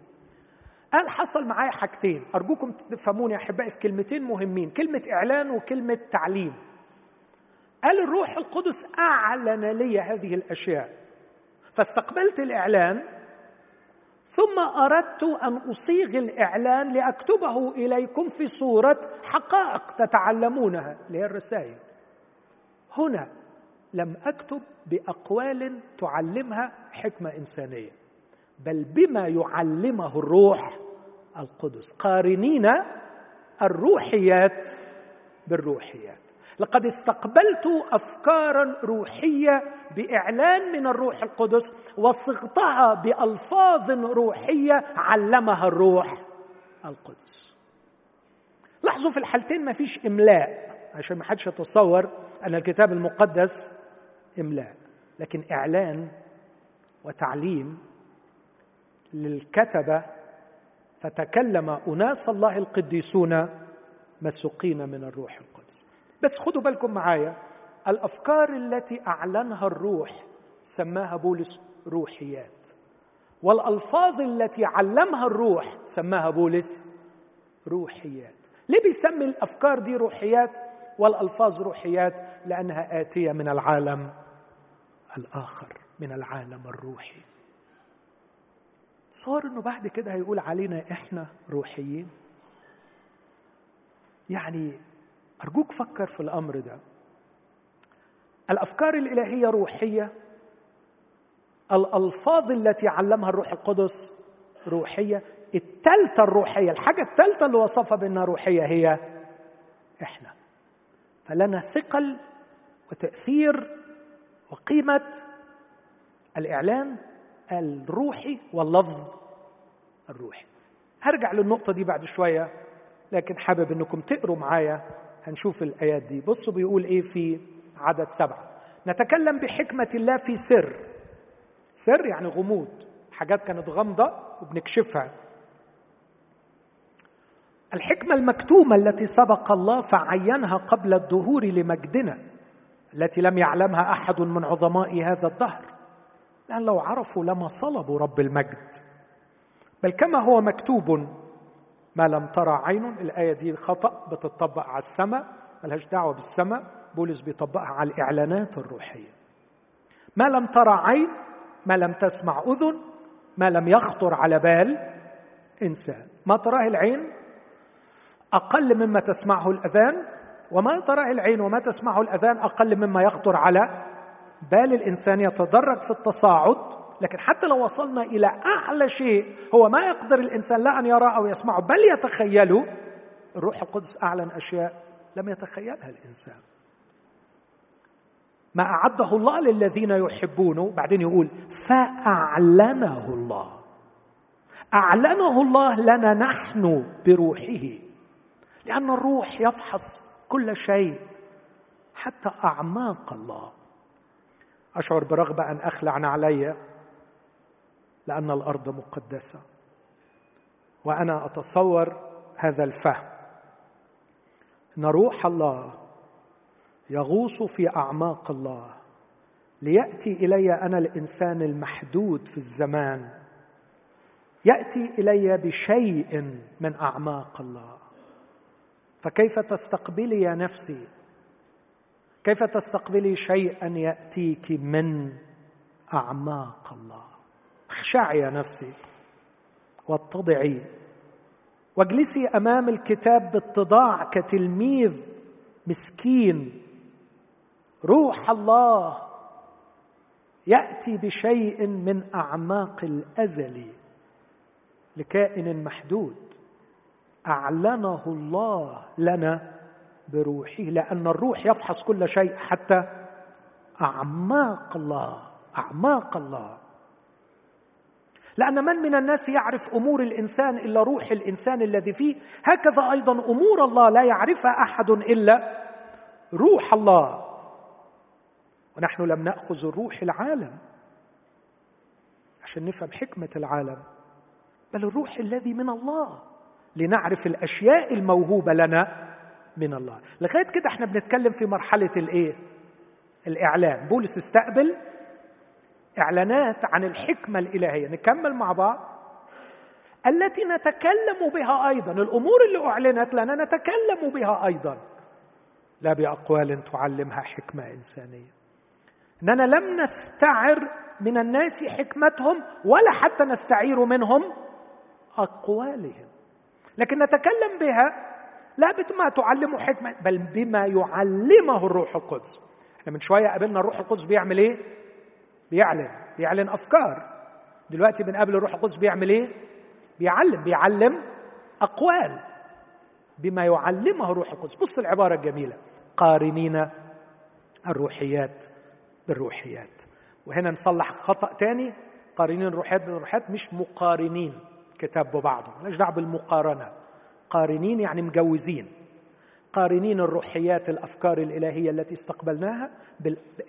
قال حصل معايا حاجتين. أرجوكم تفهموني يا أحبائي في كلمتين مهمين كلمة إعلان وكلمة تعليم. قال الروح القدس أعلن لي هذه الأشياء. فاستقبلت الإعلان ثم أردت أن أصيغ الإعلان لأكتبه إليكم في صورة حقائق تتعلمونها اللي هي الرسائل. هنا لم أكتب بأقوال تعلمها حكمة إنسانية بل بما يعلمه الروح القدس. قارنين الروحيات بالروحيات. لقد استقبلت افكارا روحية بإعلان من الروح القدس وصغتها بألفاظ روحية علمها الروح القدس. لاحظوا في الحالتين ما فيش إملاء. عشان ما حدش يتصور أن الكتاب المقدس إملاء لكن إعلان وتعليم للكتبه فتكلم أناس الله القديسون مسوقين من الروح القدس. بس خدوا بالكم معايا الأفكار التي أعلنها الروح سماها بولس روحيات والألفاظ التي علمها الروح سماها بولس روحيات. ليه بيسمي الأفكار دي روحيات؟ والألفاظ روحيات لأنها آتية من العالم الآخر من العالم الروحي. صار إنه بعد كده هيقول علينا إحنا روحيين. يعني أرجوك فكر في الأمر ده. الأفكار الإلهية روحية. الألفاظ التي علمها الروح القدس روحية. الثالثه الروحية الحاجة الثالثه اللي وصفها بأنها روحية هي إحنا. فلنا ثقل وتأثير وقيمة الاعلان الروحي واللفظ الروحي. هرجع للنقطة دي بعد شوية لكن حابب إنكم تقروا معايا هنشوف الآيات دي. بصوا بيقول إيه في عدد سبعة. نتكلم بحكمة الله في سر. سر يعني غموض حاجات كانت غامضة وبنكشفها. الحكمة المكتومة التي سبق الله فعينها قبل الدهور لمجدنا التي لم يعلمها أحد من عظماء هذا الدهر. لأن لو عرفوا لما صلبوا رب المجد. بل كما هو مكتوب ما لم ترى عين الآية دي خطأ بتطبق على السماء ملهاش دعوة بالسماء بولس بيطبقها على الإعلانات الروحية. ما لم ترى عين ما لم تسمع أذن ما لم يخطر على بال إنسان. ما تراه العين أقل مما تسمعه الأذان وما تراه العين وما تسمعه الأذان أقل مما يخطر على بال الإنسان يتدرج في التصاعد. لكن حتى لو وصلنا إلى أعلى شيء هو ما يقدر الإنسان لا أن يراه أو يسمعه بل يتخيله الروح القدس أعلن أشياء لم يتخيلها الإنسان. ما أعده الله للذين يحبونه بعدين يقول فأعلنه الله. أعلنه الله لنا نحن بروحه. لأن الروح يفحص كل شيء حتى أعماق الله. أشعر برغبة أن أخلع علي لأن الأرض مقدسة. وأنا أتصور هذا الفهم إن روح الله يغوص في أعماق الله. ليأتي إلي أنا الإنسان المحدود في الزمان. يأتي إلي بشيء من أعماق الله. فكيف تستقبلي يا نفسي؟ كيف تستقبلي شيئا يأتيك من أعماق الله؟ اخشعي يا نفسي واتضعي. واجلسي أمام الكتاب باتضاع كتلميذ مسكين. روح الله يأتي بشيء من أعماق الأزل لكائن محدود. اعلنه الله لنا بروحه لأن الروح يفحص كل شيء حتى أعماق الله أعماق الله. لأن من من الناس يعرف أمور الإنسان إلا روح الإنسان الذي فيه؟ هكذا أيضا أمور الله لا يعرفها أحد إلا روح الله. ونحن لم نأخذ الروح العالم عشان نفهم حكمة العالم بل الروح الذي من الله. لنعرف الأشياء الموهوبة لنا من الله. لغاية كده إحنا بنتكلم في مرحلة الإيه؟ الإعلان. بولس استقبل إعلانات عن الحكمة الإلهية. نكمل مع بعض. التي نتكلم بها أيضا. الأمور اللي أعلنت لنا نتكلم بها أيضا. لا بأقوال تعلمها حكمة إنسانية. إننا لم نستعر من الناس حكمتهم ولا حتى نستعير منهم أقوالهم. لكن نتكلم بها لا بما تعلمه حكمة بل بما يعلمه الروح القدس. إحنا من شوية قابلنا الروح القدس بيعمل إيه؟ بيعلن بيعلن أفكار. دلوقتي بنقابل الروح القدس بيعمل إيه؟ بيعلم بيعلم أقوال بما يعلمه الروح القدس. بص العبارة الجميلة. قارنين الروحيات بالروحيات. وهنا نصلح خطأ تاني. قارنين الروحيات بالروحيات مش مقارنين. كتاب ببعضه. مالناش دعوة بالمقارنة. قارنين يعني مجوزين. قارنين الروحيات الأفكار الإلهية التي استقبلناها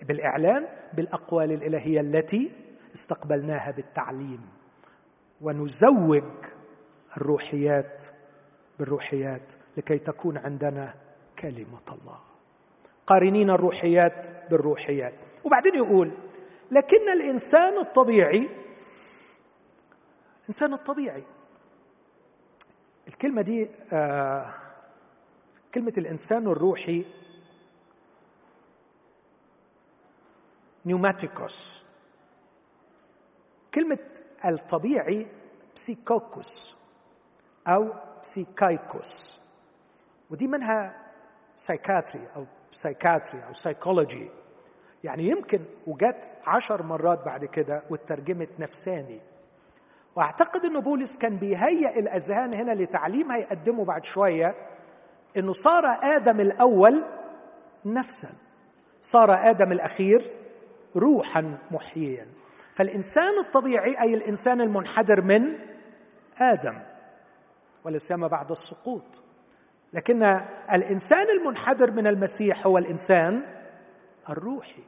بالإعلان بالأقوال الإلهية التي استقبلناها بالتعليم. ونزوج الروحيات بالروحيات لكي تكون عندنا كلمة الله. قارنين الروحيات بالروحيات. وبعدين يقول لكن الإنسان الطبيعي الإنسان الطبيعي. الكلمة دي آه كلمة الإنسان الروحي نيوماتيكوس كلمة الطبيعي بسيكوكوس أو بسيكايكوس ودي منها psychiatry أو psychiatry أو psychology يعني يمكن وجت عشر مرات بعد كده واترجمت نفساني. واعتقد ان بولس كان بيهيئ الأذهان هنا لتعليم هيقدمه بعد شوية إنه صار آدم الأول نفسا صار آدم الأخير روحا محييا. فالإنسان الطبيعي أي الإنسان المنحدر من آدم ولا سيما بعد السقوط. لكن الإنسان المنحدر من المسيح هو الإنسان الروحي.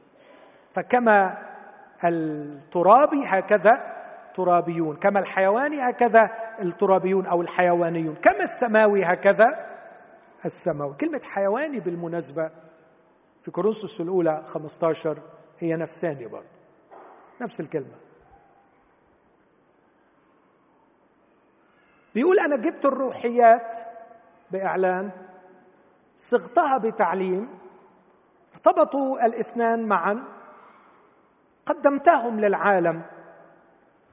فكما الترابي هكذا ترابيون كما الحيواني هكذا الترابيون أو الحيوانيون كما السماوي هكذا السماوي. كلمة حيواني بالمناسبة في كورنثوس الأولى 15 هي نفساني برضه نفس الكلمة. بيقول أنا جبت الروحيات بإعلان صغتها بتعليم ارتبطوا الاثنان معا قدمتهم للعالم.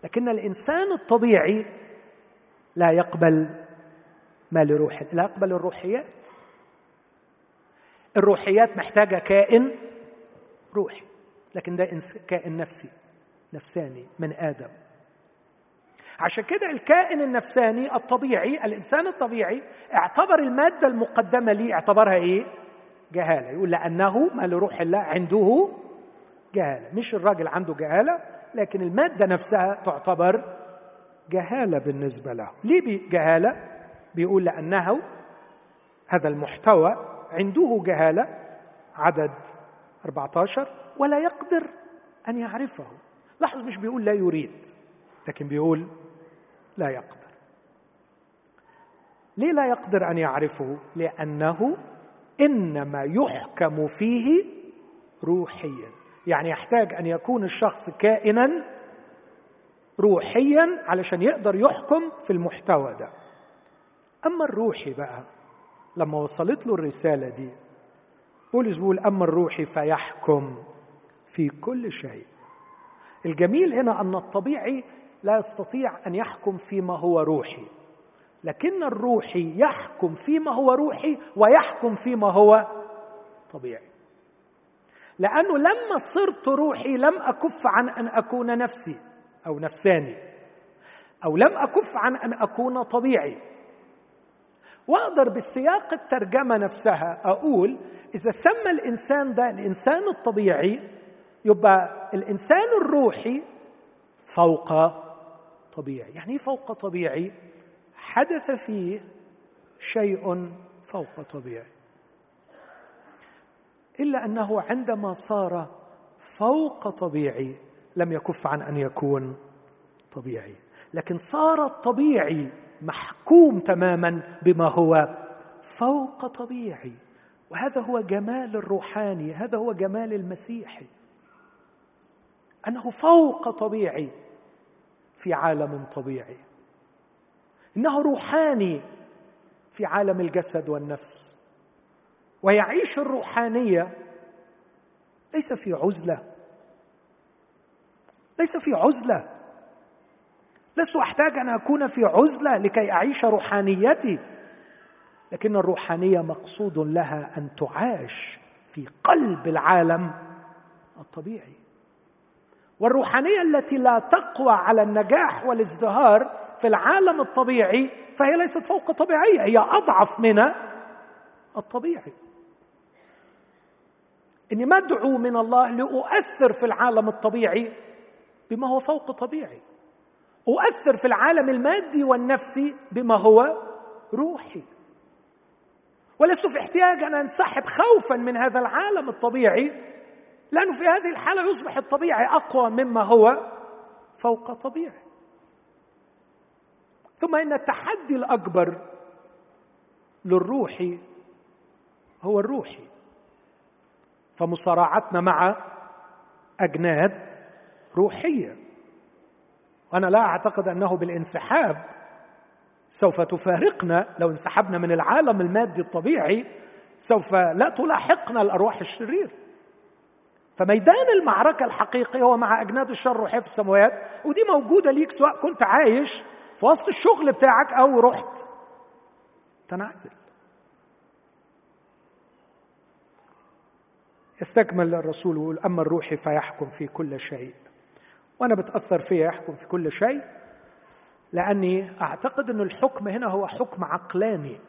لكن الإنسان الطبيعي لا يقبل ما لروح لا يقبل الروحيات. الروحيات محتاجة كائن روحي لكن ده كائن نفسي نفساني من آدم. عشان كده الكائن النفساني الطبيعي الإنسان الطبيعي اعتبر المادة المقدمة لي اعتبرها إيه؟ جهالة. يقول لأنه ما لروح الله عنده جهالة. مش الراجل عنده جهالة لكن المادة نفسها تعتبر جهالة بالنسبة له. ليه جهالة؟ بيقول لأنه هذا المحتوى عنده جهالة عدد 14 ولا يقدر أن يعرفه. لاحظ مش بيقول لا يريد لكن بيقول لا يقدر. ليه لا يقدر أن يعرفه؟ لأنه إنما يحكم فيه روحيا. يعني يحتاج أن يكون الشخص كائنا روحيا علشان يقدر يحكم في المحتوى ده. أما الروحي بقى لما وصلت له الرسالة دي بولس بيقول أما الروحي فيحكم في كل شيء. الجميل هنا أن الطبيعي لا يستطيع أن يحكم فيما هو روحي لكن الروحي يحكم فيما هو روحي ويحكم فيما هو طبيعي. لأنه لما صرت روحي لم أكف عن أن أكون نفسي أو نفساني أو لم أكف عن أن أكون طبيعي. وأقدر بالسياق الترجمة نفسها أقول إذا سمى الإنسان ده الإنسان الطبيعي يبقى الإنسان الروحي فوق طبيعي. يعني إيه فوق طبيعي؟ حدث فيه شيء فوق طبيعي. إلا أنه عندما صار فوق طبيعي لم يكف عن أن يكون طبيعي. لكن صار الطبيعي محكوم تماما بما هو فوق طبيعي. وهذا هو جمال الروحاني هذا هو جمال المسيحي أنه فوق طبيعي في عالم طبيعي. إنه روحاني في عالم الجسد والنفس. ويعيش الروحانية. ليس في عزلة. ليس في عزلة. لست أحتاج أن أكون في عزلة لكي أعيش روحانيتي. لكن الروحانية مقصود لها أن تعاش في قلب العالم الطبيعي. والروحانية التي لا تقوى على النجاح والازدهار في العالم الطبيعي فهي ليست فوق طبيعية هي أضعف من الطبيعي. إني مدعو من الله لأؤثر في العالم الطبيعي بما هو فوق طبيعي. أؤثر في العالم المادي والنفسي بما هو روحي. ولست في احتياج أن أنسحب خوفا من هذا العالم الطبيعي لأنه في هذه الحالة يصبح الطبيعي أقوى مما هو فوق طبيعي. ثم إن التحدي الأكبر للروح هو الروحي. فمصارعتنا مع أجناد روحية. وأنا لا أعتقد أنه بالانسحاب سوف تفارقنا. لو انسحبنا من العالم المادي الطبيعي سوف لا تلاحقنا الأرواح الشريره فميدان المعركة الحقيقي هو مع أجناد الشر في السماوات ودي موجودة ليك سواء كنت عايش في وسط الشغل بتاعك أو رحت تنعزل. يستكمل الرسول ويقول أما الروح فيحكم في كل شيء. وأنا بتأثر فيها يحكم في كل شيء لأني أعتقد ان الحكم هنا هو حكم عقلاني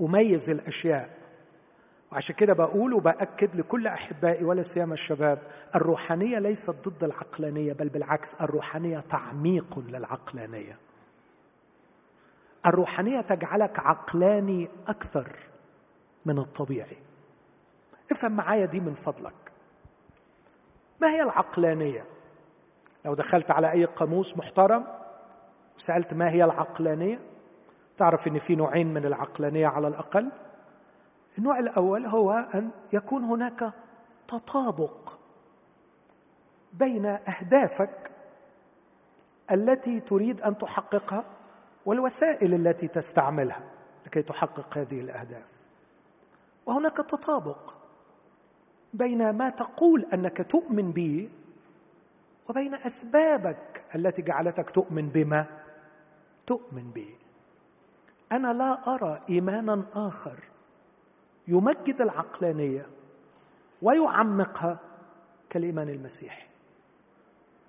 اميز الأشياء. وعشان كده بقول وبأكد لكل أحبائي ولا سيما الشباب الروحانية ليست ضد العقلانية بل بالعكس الروحانية تعميق للعقلانية. الروحانية تجعلك عقلاني أكثر من الطبيعي. افهم معايا دي من فضلك. ما هي العقلانية؟ لو دخلت على أي قاموس محترم وسألت ما هي العقلانية تعرف إن في نوعين من العقلانية على الأقل. النوع الأول هو أن يكون هناك تطابق بين أهدافك التي تريد أن تحققها والوسائل التي تستعملها لكي تحقق هذه الأهداف. وهناك تطابق بين ما تقول أنك تؤمن به وبين أسبابك التي جعلتك تؤمن بما تؤمن به أنا لا أرى إيمانا آخر يمجد العقلانية ويعمقها كالإيمان المسيحي.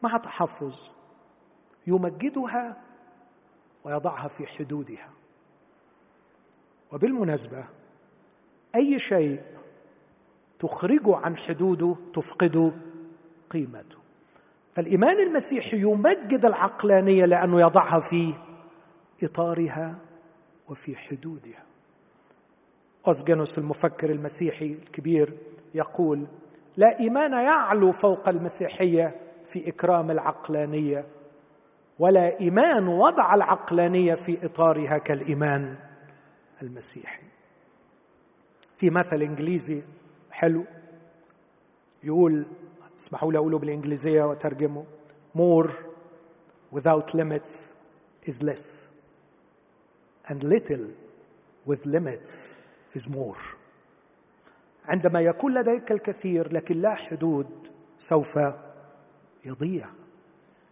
مع تحفظ يمجدها ويضعها في حدودها. وبالمناسبة أي شيء تخرجه عن حدوده تفقد قيمته. فالإيمان المسيحي يمجد العقلانية لأنه يضعها في إطارها وفي حدودها. اوسجينوس المفكر المسيحي الكبير يقول لا إيمان يعلو فوق المسيحية في إكرام العقلانية ولا إيمان وضع العقلانية في إطارها كالإيمان المسيحي. في مثل إنجليزي حلو. يقول اسمحوا لي أقوله بالإنجليزية وأترجمه. More without limits is less. And little with limits is more. عندما يكون لديك الكثير لكن لا حدود سوف يضيع.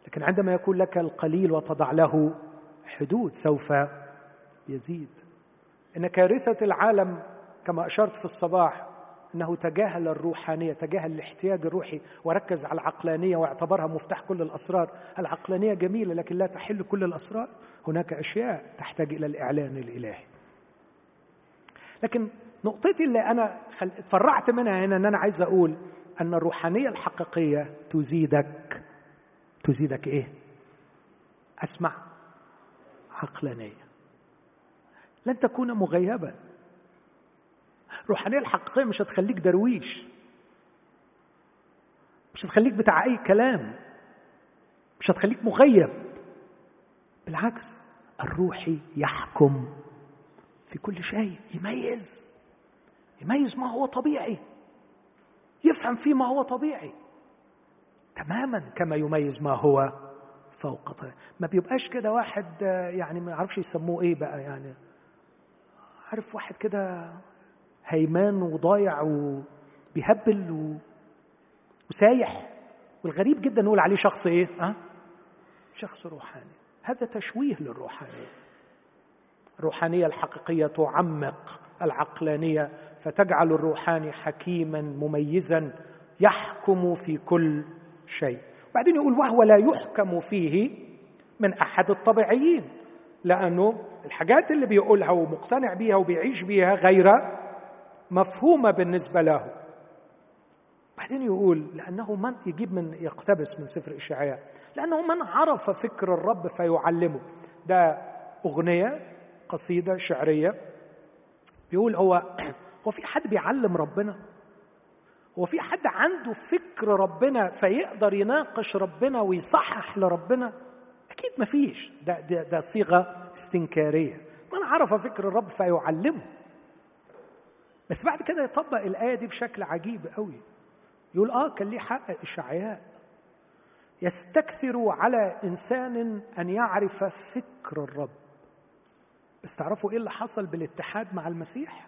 لكن عندما يكون لك القليل وتضع له حدود سوف يزيد. إن كارثة العالم كما أشرت في الصباح أنه تجاهل الروحانية تجاهل الاحتياج الروحي وركز على العقلانية واعتبرها مفتاح كل الأسرار. العقلانية جميلة لكن لا تحل كل الأسرار. هناك أشياء تحتاج إلى الإعلان الإلهي. لكن نقطتي اللي أنا خل... اتفرعت منها هنا إن أنا عايز أقول أن الروحانية الحقيقية تزيدك. تزيدك إيه؟ أسمع. عقلانية. لن تكون مغيبا الروحانيه الحقيقية مش هتخليك درويش. مش هتخليك بتاع أي كلام. مش هتخليك مغيب. بالعكس الروحي يحكم في كل شيء يميز. يميز ما هو طبيعي. يفهم فيه ما هو طبيعي. تماما كما يميز ما هو فوق طبيعي. ما بيبقاش كده واحد يعني ما أعرفش يسموه إيه بقى يعني. عارف واحد كده هيمان وضايع وبيهبل و... وسايح والغريب جدا نقول عليه شخص إيه؟ ها؟ شخص روحاني هذا تشويه للروحانية الروحانية الحقيقية تعمق العقلانية فتجعل الروحاني حكيما مميزا يحكم في كل شيء بعدين يقول وهو لا يحكم فيه من أحد الطبيعيين لأنه الحاجات اللي بيقولها ومقتنع بيها وبيعيش بيها غير مفهومة بالنسبة له. بعدين يقول لأنه من يجيب من يقتبس من سفر إشعياء. لأنه من عرف فكر الرب فيعلمه. ده أغنية قصيدة شعرية. بيقول هو <clears throat> هو في حد بيعلم ربنا؟ هو في حد عنده فكر ربنا فيقدر يناقش ربنا ويصحح لربنا؟ أكيد ما فيش. ده, ده, ده صيغة استنكارية. من عرف فكر الرب فيعلمه؟ بس بعد كده يطبق الآية دي بشكل عجيب قوي. يقول آه كان ليه حق إشعياء. يستكثر على إنسان أن يعرف فكر الرب. بس تعرفوا إيه اللي حصل بالاتحاد مع المسيح؟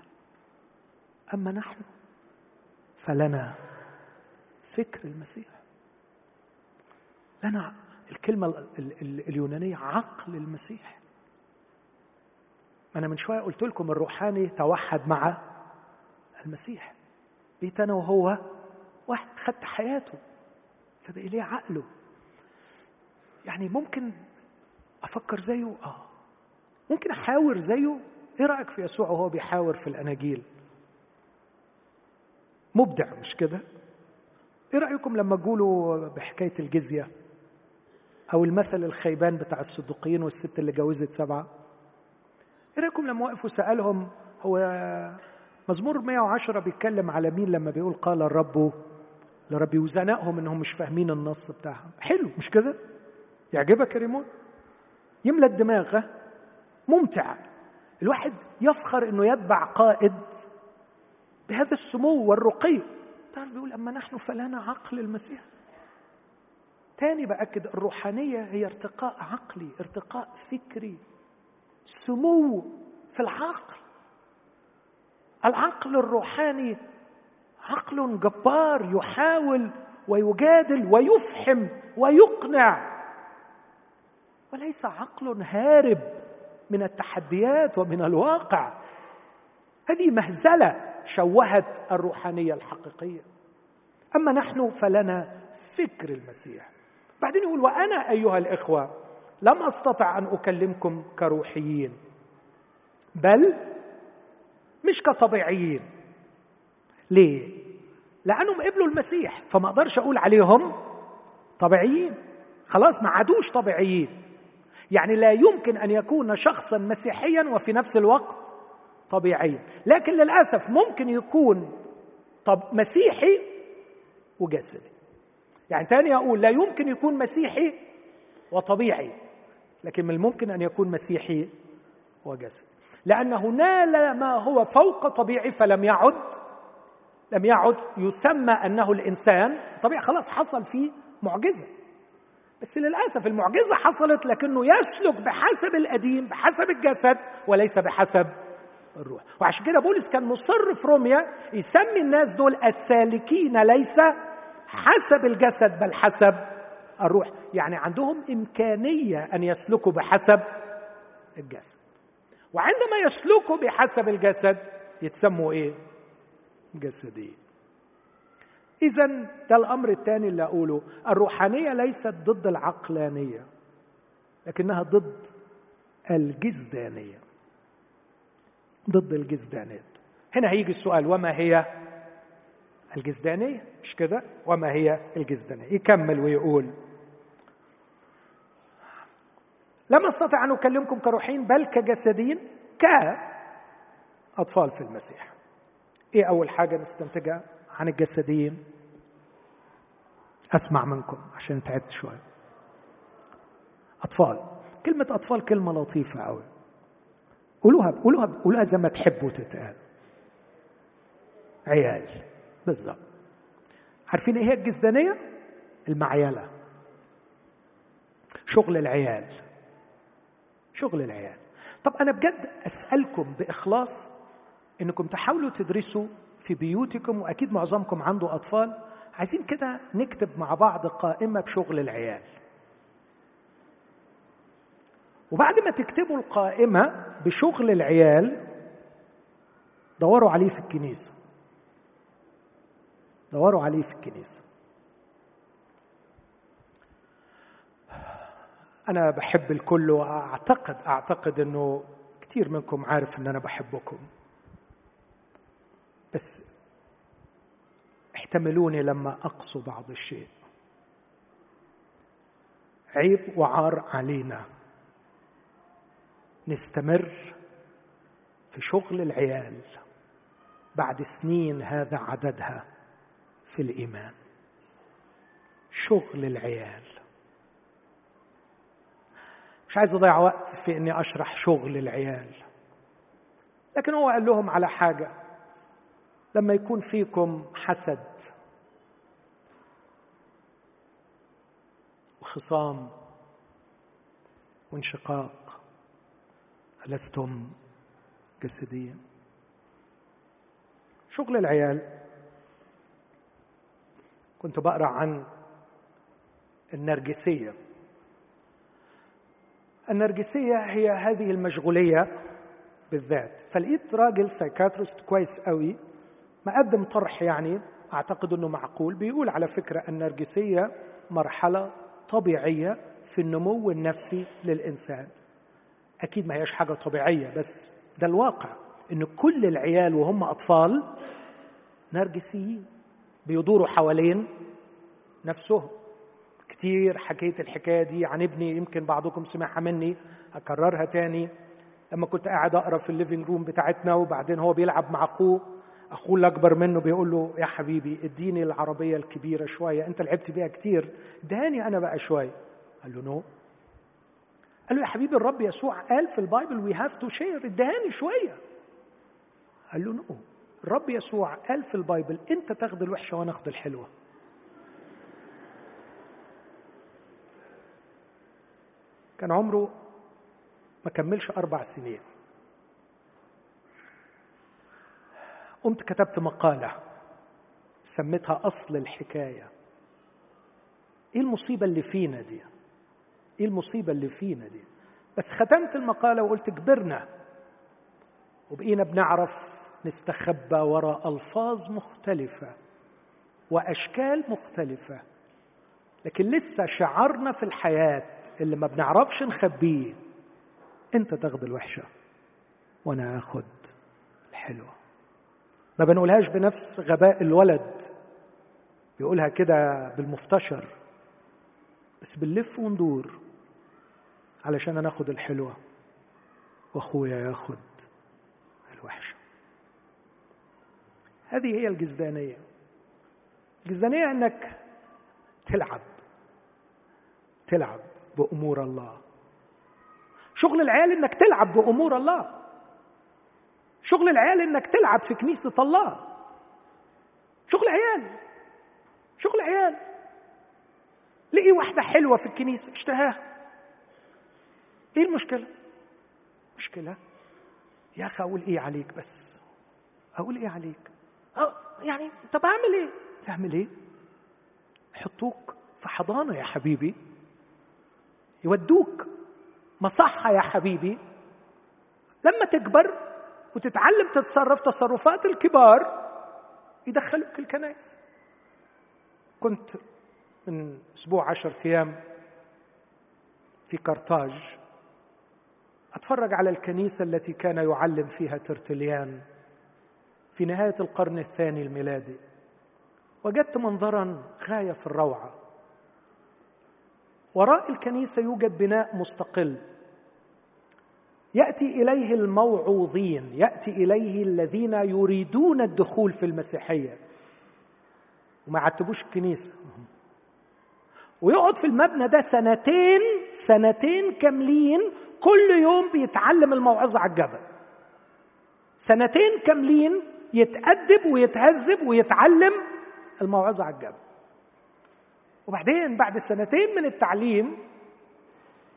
أما نحن فلنا فكر المسيح. لنا الكلمة اليونانية عقل المسيح. أنا من شوية قلت لكم الروحاني توحد مع المسيح. بقيت أنا وهو واحد خدت حياته فبقي ليه عقله. يعني ممكن أفكر زيه؟ آه. ممكن أحاور زيه؟ إيه رأيك في يسوع وهو بيحاور في الأناجيل؟ مبدع مش كده؟ إيه رأيكم لما تقولوا بحكاية الجزية؟ أو المثل الخيبان بتاع الصدوقيين والست اللي جوزت سبعة؟ إيه رأيكم لما وقفوا سألهم هو مزمور 110 بيتكلم على مين لما بيقول قال الرب لربي وزنقهم إنهم مش فاهمين النص بتاعهم. حلو مش كده؟ يعجبك يا ريمون؟ يملى الدماغ ممتع. الواحد يفخر إنه يتبع قائد بهذا السمو والرقي. تعرف بيقول أما نحن فلنا عقل المسيح. تاني بأكد الروحانية هي ارتقاء عقلي ارتقاء فكري. سمو في العقل. العقل الروحاني عقل جبار يحاول ويجادل ويفحم ويقنع. وليس عقل هارب من التحديات ومن الواقع. هذه مهزلة شوهت الروحانية الحقيقية. أما نحن فلنا فكر المسيح. بعدين يقول وأنا أيها الإخوة لم أستطع أن أكلمكم كروحيين بل مش كطبيعيين. ليه؟ لأنهم قبلوا المسيح فما أقدرش أقول عليهم طبيعيين. خلاص ما عادوش طبيعيين. يعني لا يمكن أن يكون شخصا مسيحيا وفي نفس الوقت طبيعيا. لكن للأسف ممكن يكون طب مسيحي وجسدي. يعني تاني أقول لا يمكن يكون مسيحي وطبيعي لكن من الممكن أن يكون مسيحي وجسدي. لأنه نال ما هو فوق طبيعي فلم يعد لم يعد يسمى أنه الإنسان. طبيعي خلاص حصل فيه معجزة. بس للأسف المعجزة حصلت لكنه يسلك بحسب القديم بحسب الجسد وليس بحسب الروح. وعشان كده بولس كان مصر في روميا يسمي الناس دول السالكين ليس حسب الجسد بل حسب الروح. يعني عندهم إمكانية أن يسلكوا بحسب الجسد. وعندما يسلكوا بحسب الجسد يتسموا إيه؟ جسديين اذا ده الأمر الثاني اللي أقوله. الروحانية ليست ضد العقلانية لكنها ضد الجسدانية. ضد الجسدانية. هنا هيجي السؤال وما هي الجسدانية؟ مش كده؟ وما هي الجسدانية؟ يكمل ويقول لم أستطع أن أكلمكم كروحين بل كجسدين كأطفال في المسيح. إيه أول حاجة نستنتجها عن الجسديين أسمع منكم عشان تعبت شوية. أطفال كلمة أطفال كلمة لطيفة قوي قولوها قولوها قولوها زي ما تحبوا تتقال عيال بالظبط. عارفين إيه هي الجسدانية؟ المعيلة. شغل العيال. شغل العيال. طب أنا بجد أسألكم بإخلاص إنكم تحاولوا تدرسوا في بيوتكم وأكيد معظمكم عنده أطفال. عايزين كده نكتب مع بعض قائمة بشغل العيال. وبعد ما تكتبوا القائمة بشغل العيال دوروا عليه في الكنيسة. دوروا عليه في الكنيسة. أنا بحب الكل وأعتقد أعتقد إنه كثير منكم عارف إن أنا بحبكم. بس احتملوني لما أقصو بعض الشيء. عيب وعار علينا. نستمر في شغل العيال بعد سنين هذا عددها في الإيمان. شغل العيال. مش عايز أضيع وقت في إني أشرح شغل العيال. لكن هو قال لهم على حاجة. لما يكون فيكم حسد وخصام وانشقاق ألستم جسديا؟ شغل العيال. كنت بقرأ عن النرجسية. النرجسية هي هذه المشغولية بالذات. فلقيت راجل سايكاتريست كويس قوي مقدم طرح يعني أعتقد إنه معقول بيقول على فكرة النرجسية مرحلة طبيعية في النمو النفسي للإنسان. أكيد ما هيش حاجة طبيعية بس ده الواقع إن كل العيال وهم أطفال نرجسيين بيدوروا حوالين نفسهم. كتير حكيت الحكاية دي عن ابني يمكن بعضكم سمعها مني أكررها تاني. لما كنت قاعد أقرأ في ال living room بتاعتنا وبعدين هو بيلعب مع أخوه أخوه الأكبر منه بيقول له يا حبيبي اديني العربية الكبيرة شوية أنت لعبت بيها كتير ادهاني أنا بقى شوية. قال له no قال له يا حبيبي الرب يسوع قال في ال Bible we have to share ادهاني شوية. قال له no الرب يسوع قال في ال Bible أنت تاخد الوحشة وأنا أخد الحلوة. كان عمره ما كملش أربع سنين. قمت كتبت مقالة سميتها أصل الحكاية. إيه المصيبة اللي فينا دي؟ إيه المصيبة اللي فينا دي؟ بس ختمت المقالة وقلت كبرنا. وبقينا بنعرف نستخبى وراء ألفاظ مختلفة وأشكال مختلفة. لكن لسه شعارنا في الحياة اللي ما بنعرفش نخبيه انت تاخد الوحشة وأنا آخد الحلوة. ما بنقولهاش بنفس غباء الولد بيقولها كده بالمفتشر بس بنلف وندور علشان أنا آخد الحلوة وأخويا ياخد الوحشة. هذه هي الجزدانية. الجزدانية إنك تلعب تلعب بأمور الله. شغل العيال إنك تلعب بأمور الله. شغل العيال إنك تلعب في كنيسة الله. شغل عيال شغل عيال. لقي واحدة حلوة في الكنيسة اشتهاها. إيه المشكلة؟ مشكلة؟ يا أخي أقول إيه عليك بس؟ أقول إيه عليك؟ أه يعني طب أعمل إيه؟ تعمل إيه؟ يحطوك في حضانة يا حبيبي. يودوك مصحة يا حبيبي. لما تكبر وتتعلم تتصرف تصرفات الكبار يدخلوك الكنائس. كنت من أسبوع عشرة أيام في قرطاج أتفرج على الكنيسة التي كان يعلم فيها ترتليان في نهاية القرن الثاني الميلادي. وجدت منظرا غاية في الروعة. وراء الكنيسة يوجد بناء مستقل. يأتي إليه الموعوظين يأتي إليه الذين يريدون الدخول في المسيحية. وما عتبوش الكنيسة. ويقعد في المبنى ده سنتين سنتين كاملين كل يوم بيتعلم الموعظة على الجبل. سنتين كاملين يتأدب ويتهذب ويتعلم الموعظة على الجبل. وبعدين بعد سنتين من التعليم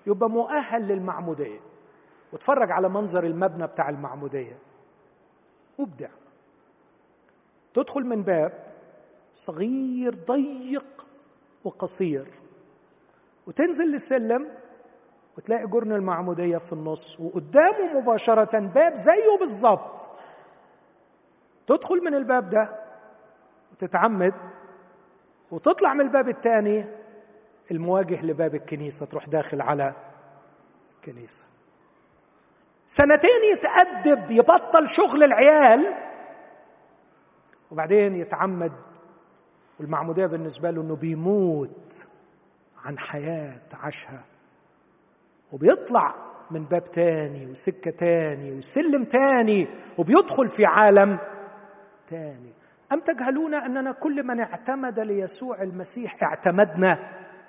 يبقى مؤهل للمعمودية. واتفرج على منظر المبنى بتاع المعمودية. مبدع. تدخل من باب صغير ضيق وقصير. وتنزل للسلم وتلاقي جرن المعمودية في النص. وقدامه مباشرة باب زيه بالظبط. تدخل من الباب ده وتتعمد وتطلع من الباب الثاني المواجه لباب الكنيسة تروح داخل على الكنيسة سنتين يتأدب يبطل شغل العيال وبعدين يتعمد. والمعمودية بالنسبة له إنه بيموت عن حياة عاشها. وبيطلع من باب تاني وسكة تاني وسلم تاني وبيدخل في عالم تاني. أم تجهلون أننا كل من اعتمد ليسوع المسيح اعتمدنا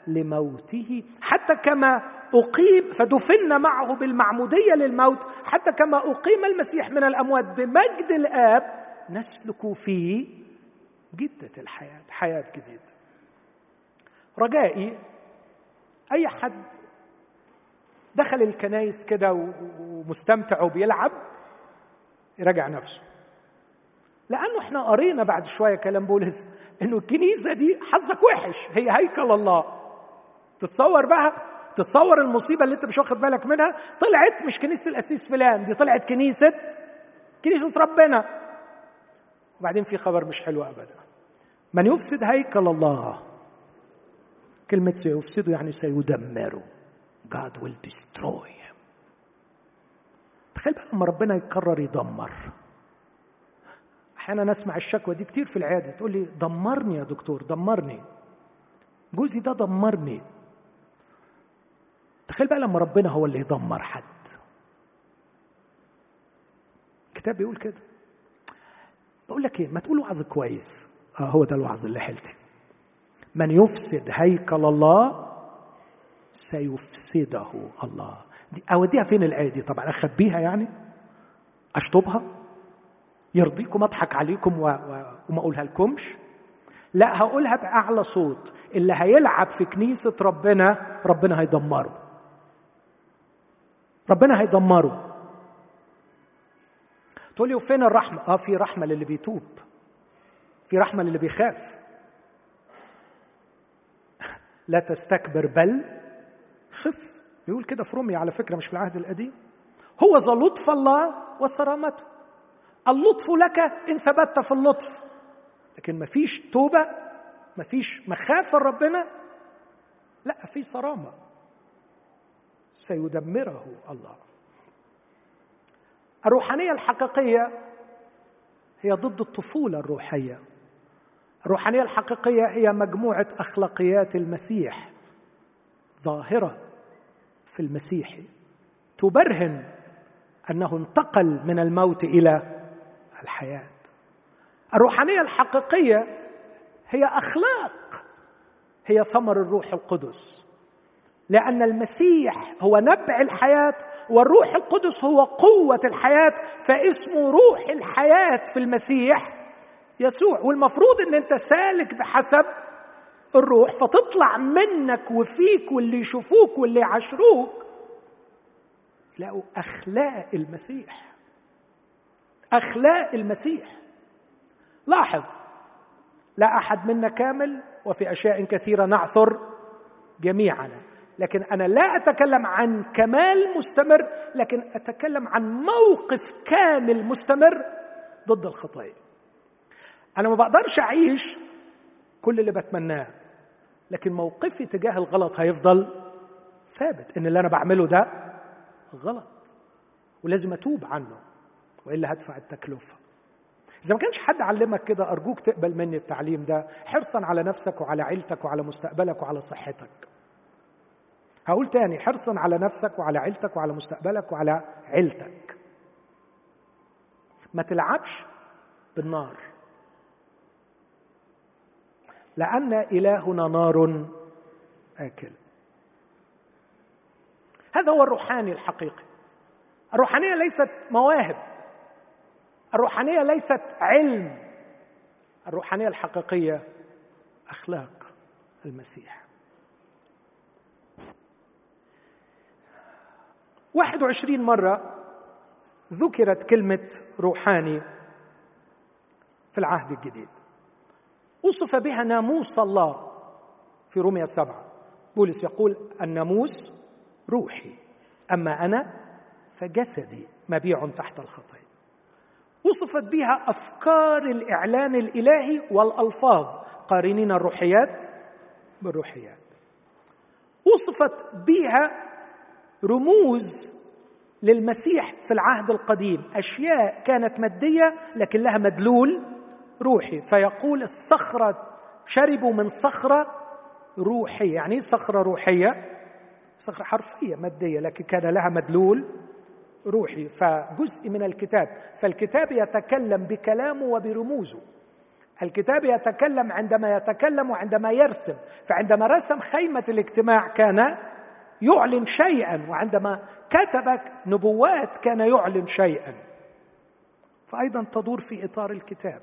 لموته؟ حتى كما أقيم فدفنا معه بالمعمودية للموت حتى كما أقيم المسيح من الأموات بمجد الآب نسلك في جدة الحياة حياة جديدة. رجائي أي حد دخل الكنايس كده ومستمتع وبيلعب يراجع نفسه. لأنه إحنا قرينا بعد شوية كلام بولس إنه الكنيسة دي حظك وحش هي هيكل الله. تتصور بقى؟ تتصور المصيبة اللي أنت مش واخد بالك منها؟ طلعت مش كنيسة الاسيس فلان دي طلعت كنيسة كنيسة ربنا. وبعدين في خبر مش حلو ابدا. من يفسد هيكل الله. كلمة سيفسده يعني سيدمره. God will destroy him. تخيل بقى لما ربنا يقرر يدمر. أحيانا اسمع الشكوى دي كتير في العيادة تقول لي دمرني يا دكتور دمرني. جوزي ده دمرني. تخيل بقى لما ربنا هو اللي يدمر حد. الكتاب بيقول كده. بقول لك إيه ما تقول وعظ كويس. آه هو ده الوعظ اللي حلتي من يفسد هيكل الله سيفسده الله. دي أوديها فين الآية دي؟ طبعا أخبيها يعني؟ أشطبها؟ يرضيكم أضحك عليكم و... و... وما أقولها لكمش؟ لا هقولها بأعلى صوت. اللي هيلعب في كنيسة ربنا ربنا هيدمره. ربنا هيدمره. تقول لي وفين الرحمة؟ آه في رحمة للي بيتوب. في رحمة للي بيخاف. <laughs> لا تستكبر بل خف. بيقول كده في روميا على فكرة مش في العهد القديم. هو ذا لطف الله وصرامته. اللطف لك إن ثبت في اللطف. لكن ما فيش توبة ما فيش مخافه ربنا لا في صرامة. سيدمره الله. الروحانية الحقيقية هي ضد الطفولة الروحية. الروحانية الحقيقية هي مجموعة أخلاقيات المسيح ظاهرة في المسيح. تبرهن أنه انتقل من الموت إلى الحياة. الروحانية الحقيقية هي أخلاق هي ثمر الروح القدس. لأن المسيح هو نبع الحياة والروح القدس هو قوة الحياة فاسمه روح الحياة في المسيح يسوع. والمفروض إن أنت سالك بحسب الروح فتطلع منك وفيك واللي يشوفوك واللي يعاشروك يلاقوا أخلاق المسيح. أخلاق المسيح. لاحظ لا أحد منا كامل وفي أشياء كثيرة نعثر جميعنا لكن أنا لا أتكلم عن كمال مستمر لكن أتكلم عن موقف كامل مستمر ضد الخطايا أنا ما بقدرش أعيش كل اللي بتمناه لكن موقفي تجاه الغلط هيفضل ثابت إن اللي أنا بعمله ده غلط ولازم أتوب عنه. وإلا هدفع التكلفة. إذا ما كانش حد علمك كده أرجوك تقبل مني التعليم ده حرصا على نفسك وعلى عيلتك وعلى مستقبلك وعلى صحتك. هقول تاني حرصا على نفسك وعلى عيلتك وعلى مستقبلك وعلى عيلتك. ما تلعبش بالنار. لأن إلهنا نار آكل. هذا هو الروحاني الحقيقي. الروحانية ليست مواهب. الروحانية ليست علم. الروحانية الحقيقية أخلاق المسيح. 21 مرة ذكرت كلمة روحاني في العهد الجديد. وصف بها ناموس الله في روميا سبعة. بولس يقول الناموس روحي أما أنا فجسدي مبيع تحت الخطية وصفت بها أفكار الإعلان الإلهي والألفاظ. قارنين الروحيات بالروحيات. وصفت بها رموز للمسيح في العهد القديم. أشياء كانت مادية لكن لها مدلول روحي. فيقول الصخرة شربوا من صخرة روحية. يعني إيه صخرة روحية؟ صخرة حرفية مادية لكن كان لها مدلول روحي فجزء من الكتاب. فالكتاب يتكلم بكلامه وبرموزه. الكتاب يتكلم عندما يتكلم وعندما يرسم. فعندما رسم خيمة الاجتماع كان يعلن شيئا وعندما كتب نبوات كان يعلن شيئا. فأيضا تدور في إطار الكتاب.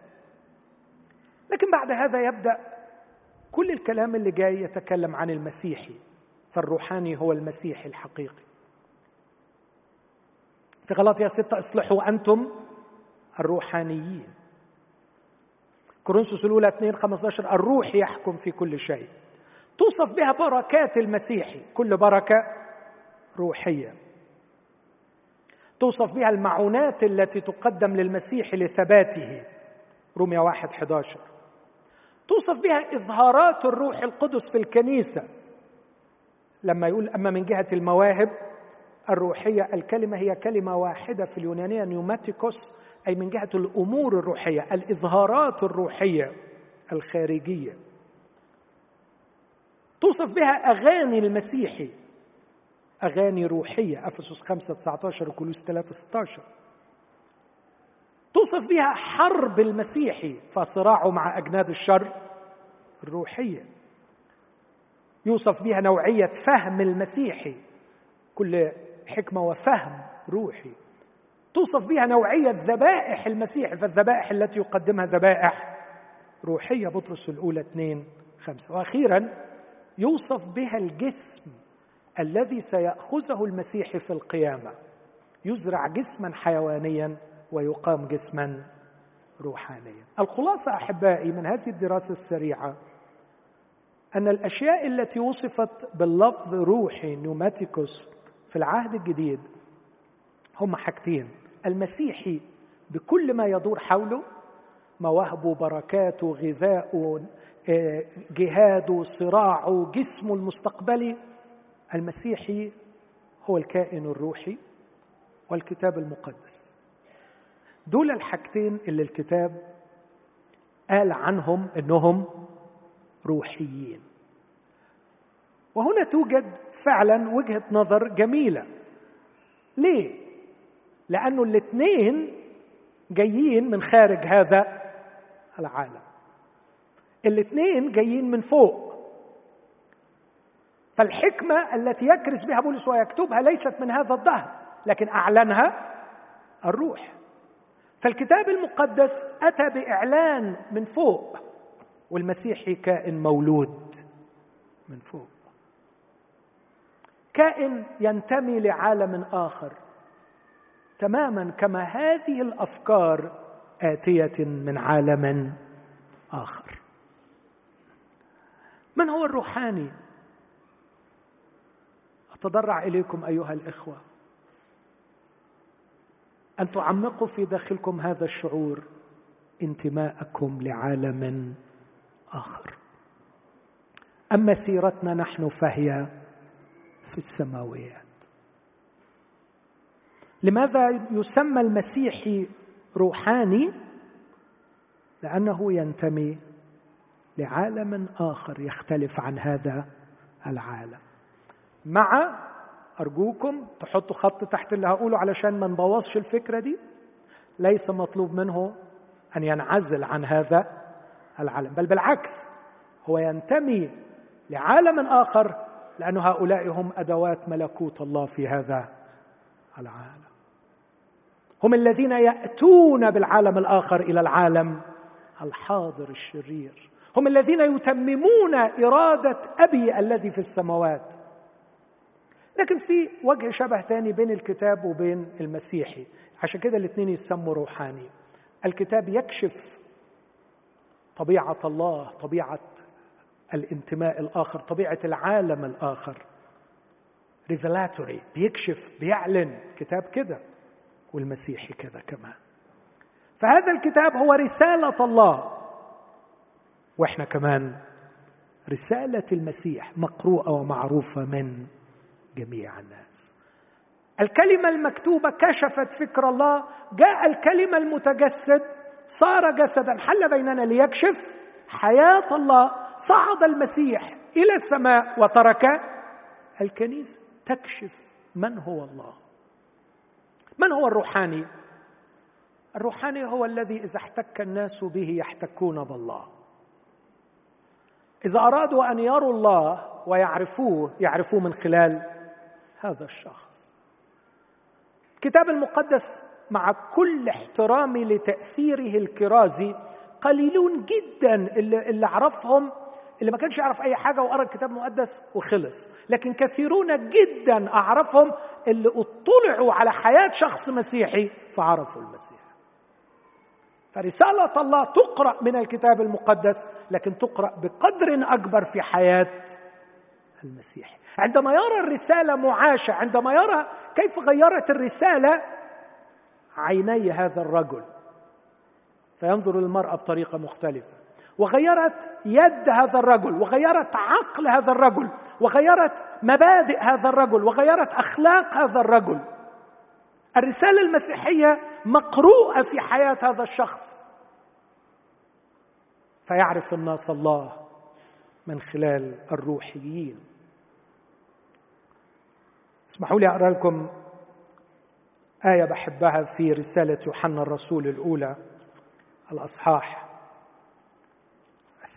لكن بعد هذا يبدأ كل الكلام اللي جاي يتكلم عن المسيحي. فالروحاني هو المسيحي الحقيقي. في غلطية ستة اصلحوا أنتم الروحانيين. كورنثوس الأولى 2 15 الروح يحكم في كل شيء. توصف بها بركات المسيحي كل بركة روحية. توصف بها المعونات التي تقدم للمسيح لثباته. روميا واحد 11 توصف بها إظهارات الروح القدس في الكنيسة. لما يقول أما من جهة المواهب الروحية الكلمة هي كلمة واحدة في اليونانية نيوماتيكوس أي من جهة الأمور الروحية الإظهارات الروحية الخارجية. توصف بها أغاني المسيحي أغاني روحية أفسس 5 19 وكولوس 3 16 توصف بها حرب المسيحي فصراعه مع أجناد الشر الروحية. يوصف بها نوعية فهم المسيحي. كل حكمة وفهم روحي. توصف بها نوعية ذبائح المسيح فالذبائح التي يقدمها ذبائح روحية. بطرس الأولى اثنين خمسة. وأخيرا يوصف بها الجسم الذي سيأخذه المسيح في القيامة. يزرع جسما حيوانيا ويقام جسما روحانيا. الخلاصة أحبائي من هذه الدراسة السريعة أن الأشياء التي وصفت باللفظ روحي نيوماتيكوس في العهد الجديد هم حاجتين المسيحي بكل ما يدور حوله مواهبه بركاته غذاؤه آه، جهاده صراعه جسمه المستقبلي. المسيحي هو الكائن الروحي والكتاب المقدس. دول الحاجتين اللي الكتاب قال عنهم إنهم روحيين. وهنا توجد فعلا وجهة نظر جميلة. ليه؟ لأنه الاثنين جايين من خارج هذا العالم. الاثنين جايين من فوق. فالحكمة التي يكرس بها بولس ويكتبها ليست من هذا الدهر لكن أعلنها الروح. فالكتاب المقدس أتى بإعلان من فوق والمسيحي كائن مولود من فوق. كائن ينتمي لعالم آخر. تماما كما هذه الأفكار آتية من عالم آخر. من هو الروحاني؟ أتضرع إليكم أيها الإخوة. أن تعمقوا في داخلكم هذا الشعور انتماءكم لعالم آخر. أما سيرتنا نحن فهي في السماويات. لماذا يسمى المسيحي روحاني؟ لأنه ينتمي لعالم آخر يختلف عن هذا العالم. مع أرجوكم تحطوا خط تحت اللي هقوله علشان ما نبوظش الفكرة دي. ليس مطلوب منه أن ينعزل عن هذا العالم بل بالعكس هو ينتمي لعالم آخر لأن هؤلاء هم أدوات ملكوت الله في هذا العالم. هم الذين يأتون بالعالم الآخر إلى العالم الحاضر الشرير. هم الذين يتممون إرادة أبي الذي في السماوات. لكن في وجه شبه تاني بين الكتاب وبين المسيحي. عشان كده الاثنين يسموا روحاني. الكتاب يكشف طبيعة الله طبيعة الانتماء الآخر طبيعة العالم الآخر. ريفيلاتوري بيكشف بيعلن. كتاب كده والمسيحي كذا كمان. فهذا الكتاب هو رسالة الله. وإحنا كمان رسالة المسيح مقروءة ومعروفة من جميع الناس. الكلمة المكتوبة كشفت فكر الله. جاء الكلمة المتجسد. صار جسدا. حل بيننا ليكشف حياة الله. صعد المسيح إلى السماء وترك الكنيسة. تكشف من هو الله. من هو الروحاني؟ الروحاني هو الذي إذا احتك الناس به يحتكون بالله. إذا أرادوا أن يروا الله ويعرفوه يعرفوه من خلال هذا الشخص. الكتاب المقدس مع كل احترامي لتأثيره الكرازي قليلون جدا اللي, اللي عرفهم اللي ما كانش يعرف أي حاجة وقرأ الكتاب المقدس وخلص. لكن كثيرون جدا أعرفهم اللي اطلعوا على حياة شخص مسيحي فعرفوا المسيح. فرسالة الله تقرأ من الكتاب المقدس لكن تقرأ بقدر أكبر في حياة المسيح. عندما يرى الرسالة معاشة عندما يرى كيف غيرت الرسالة عيني هذا الرجل فينظر للمراه بطريقة مختلفة. وغيرت يد هذا الرجل وغيرت عقل هذا الرجل وغيرت مبادئ هذا الرجل وغيرت أخلاق هذا الرجل. الرسالة المسيحية مقروءة في حياة هذا الشخص. فيعرف الناس الله من خلال الروحيين. اسمحوا لي أقرأ لكم آية بحبها في رسالة يوحنا الرسول الأولى الأصحاح.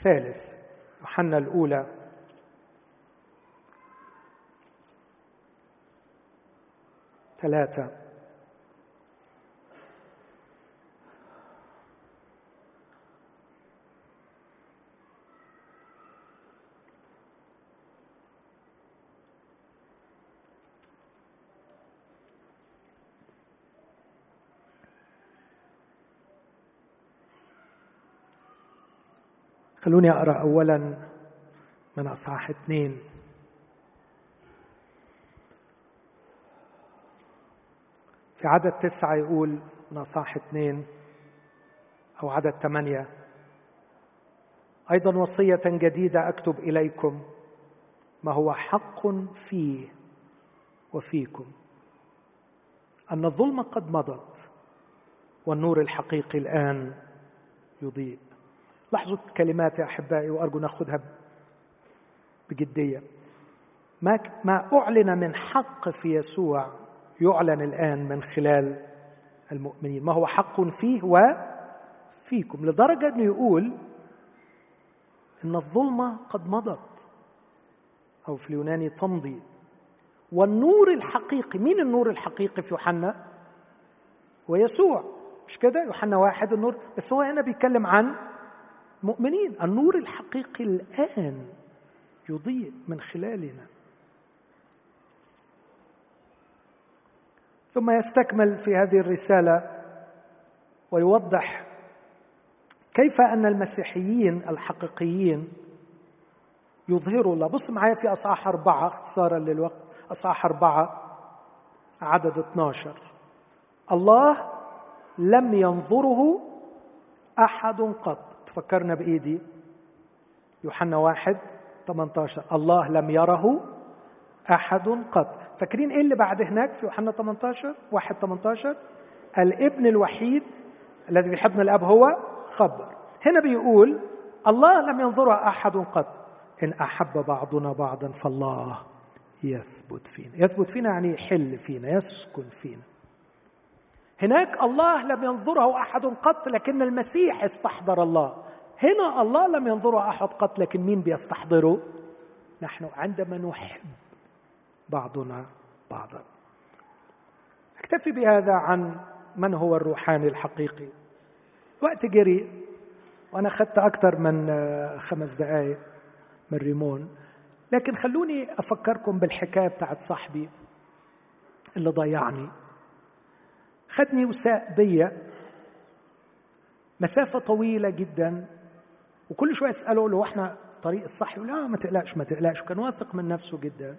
الثالث يوحنا الأولى. ثلاثة. خلوني أقرأ اولا من أصحاح اثنين. في عدد تسعة يقول من أصحاح اثنين أو عدد ثمانية أيضا وصية جديدة أكتب إليكم ما هو حق فيه وفيكم. أن الظلم قد مضت والنور الحقيقي الآن يضيء. لاحظوا الكلمات يا أحبائي وأرجو ناخذها بجدية. ما ما أعلن من حق في يسوع يعلن الآن من خلال المؤمنين. ما هو حق فيه وفيكم لدرجة أنه يقول إن الظلمة قد مضت أو في اليوناني تمضي. والنور الحقيقي مين النور الحقيقي في يوحنا؟ ويسوع مش كده؟ يوحنا واحد النور. بس هو هنا بيتكلم عن مؤمنين النور الحقيقي الآن يضيء من خلالنا. ثم يستكمل في هذه الرسالة ويوضح كيف أن المسيحيين الحقيقيين يظهروا. الله بص معايا في أصحاح أربعة اختصارا للوقت أصحاح أربعة عدد 12 الله لم ينظره أحد قط. تفكرنا بإيدي. يوحنا واحد 18 الله لم يره أحد قط. فاكرين إيه اللي بعد هناك في يوحنا 18 واحد 18 الابن الوحيد الذي في حضن الأب هو خبر هنا بيقول الله لم ينظره أحد قط. إن أحب بعضنا بعضا فالله يثبت فينا. يثبت فينا يعني يحل فينا يسكن فينا. هناك الله لم ينظره أحد قط لكن المسيح استحضر الله. هنا الله لم ينظره أحد قط لكن مين بيستحضره؟ نحن عندما نحب بعضنا بعضا. أكتفي بهذا عن من هو الروحاني الحقيقي. وقت جري وأنا أخذت أكثر من خمس دقائق من ريمون. لكن خلوني أفكركم بالحكاية بتاعت صاحبي اللي ضيعني. خدني وساق بيا. مسافة طويلة جدا وكل شوية أسأله لو إحنا الطريق الصح يقول لا ما تقلقش ما تقلقش وكان واثق من نفسه جدا.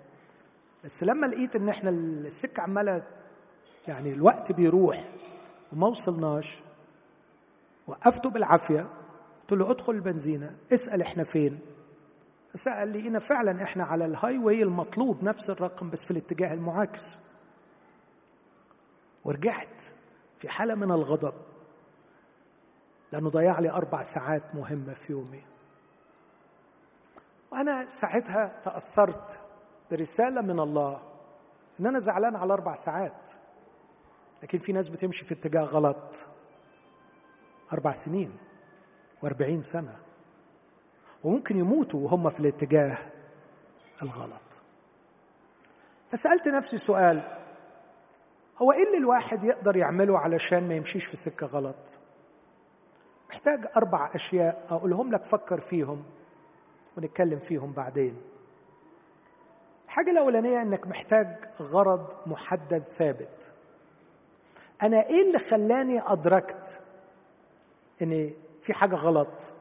بس لما لقيت إن إحنا السكة عمالة يعني الوقت بيروح وما وصلناش وقفته بالعافية قلت له ادخل البنزينة اسأل إحنا فين؟ فسأل لقينا فعلا إحنا على ال highway المطلوب نفس الرقم بس في الاتجاه المعاكس. ورجعت في حالة من الغضب. لأنه ضيع لي أربع ساعات مهمة في يومي. وأنا ساعتها تأثرت برسالة من الله إن أنا زعلان على أربع ساعات. لكن في ناس بتمشي في اتجاه غلط. أربع سنين وأربعين سنة. وممكن يموتوا وهم في الاتجاه الغلط. فسألت نفسي سؤال هو إيه اللي الواحد يقدر يعمله علشان ما يمشيش في سكة غلط؟ محتاج أربع أشياء أقولهم لك فكر فيهم ونتكلم فيهم بعدين. الحاجة الأولانية إنك محتاج غرض محدد ثابت. أنا إيه اللي خلاني أدركت إن في حاجة غلط؟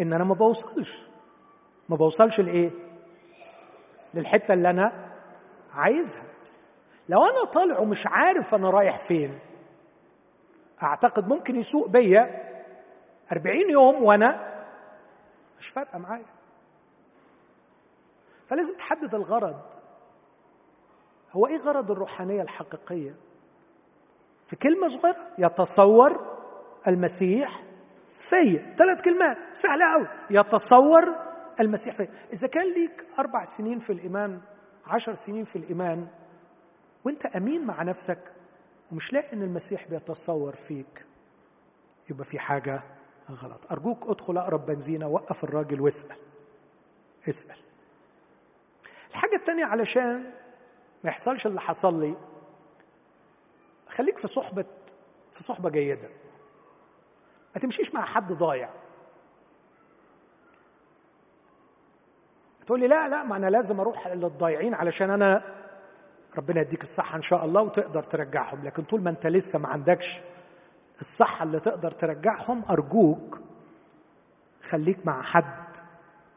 إن أنا ما بوصلش. ما بوصلش لإيه؟ للحتة اللي أنا عايزها. لو أنا طالع ومش عارف أنا رايح فين أعتقد ممكن يسوق بيا أربعين يوم وأنا مش فارقة معايا. فلازم تحدد الغرض. هو إيه غرض الروحانية الحقيقية؟ في كلمة صغيرة يتصور المسيح فيا. ثلاث كلمات سهلة قوي يتصور المسيح فيا. إذا كان ليك أربع سنين في الإيمان عشر سنين في الإيمان وانت امين مع نفسك ومش لاقي ان المسيح بيتصور فيك يبقى في حاجة غلط. أرجوك ادخل أقرب بنزينة وقف الراجل واسأل. اسأل. الحاجة الثانية علشان ما يحصلش اللي حصل لي خليك في صحبة في صحبة جيدة. ما تمشيش مع حد ضايع. تقول لي لا لا ما أنا لازم أروح للضايعين علشان أنا ربنا يديك الصحة إن شاء الله وتقدر ترجعهم. لكن طول ما أنت لسه ما عندكش الصحة اللي تقدر ترجعهم أرجوك خليك مع حد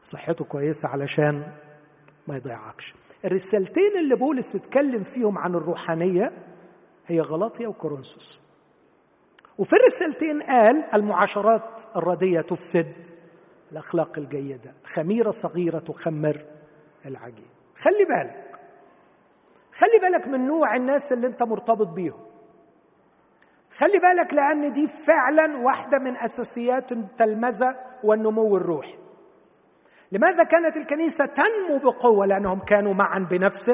صحته كويسة علشان ما يضيعكش. الرسالتين اللي بولس اتكلم فيهم عن الروحانية هي غلاطيا وكورنثوس. وفي الرسالتين قال المعاشرات الردية تفسد الأخلاق الجيدة خميرة صغيرة تخمر العجين. خلي بالك خلي بالك من نوع الناس اللي انت مرتبط بيهم. خلي بالك لأن دي فعلا واحدة من أساسيات التلمذة والنمو الروحي. لماذا كانت الكنيسة تنمو بقوة؟ لأنهم كانوا معا بنفس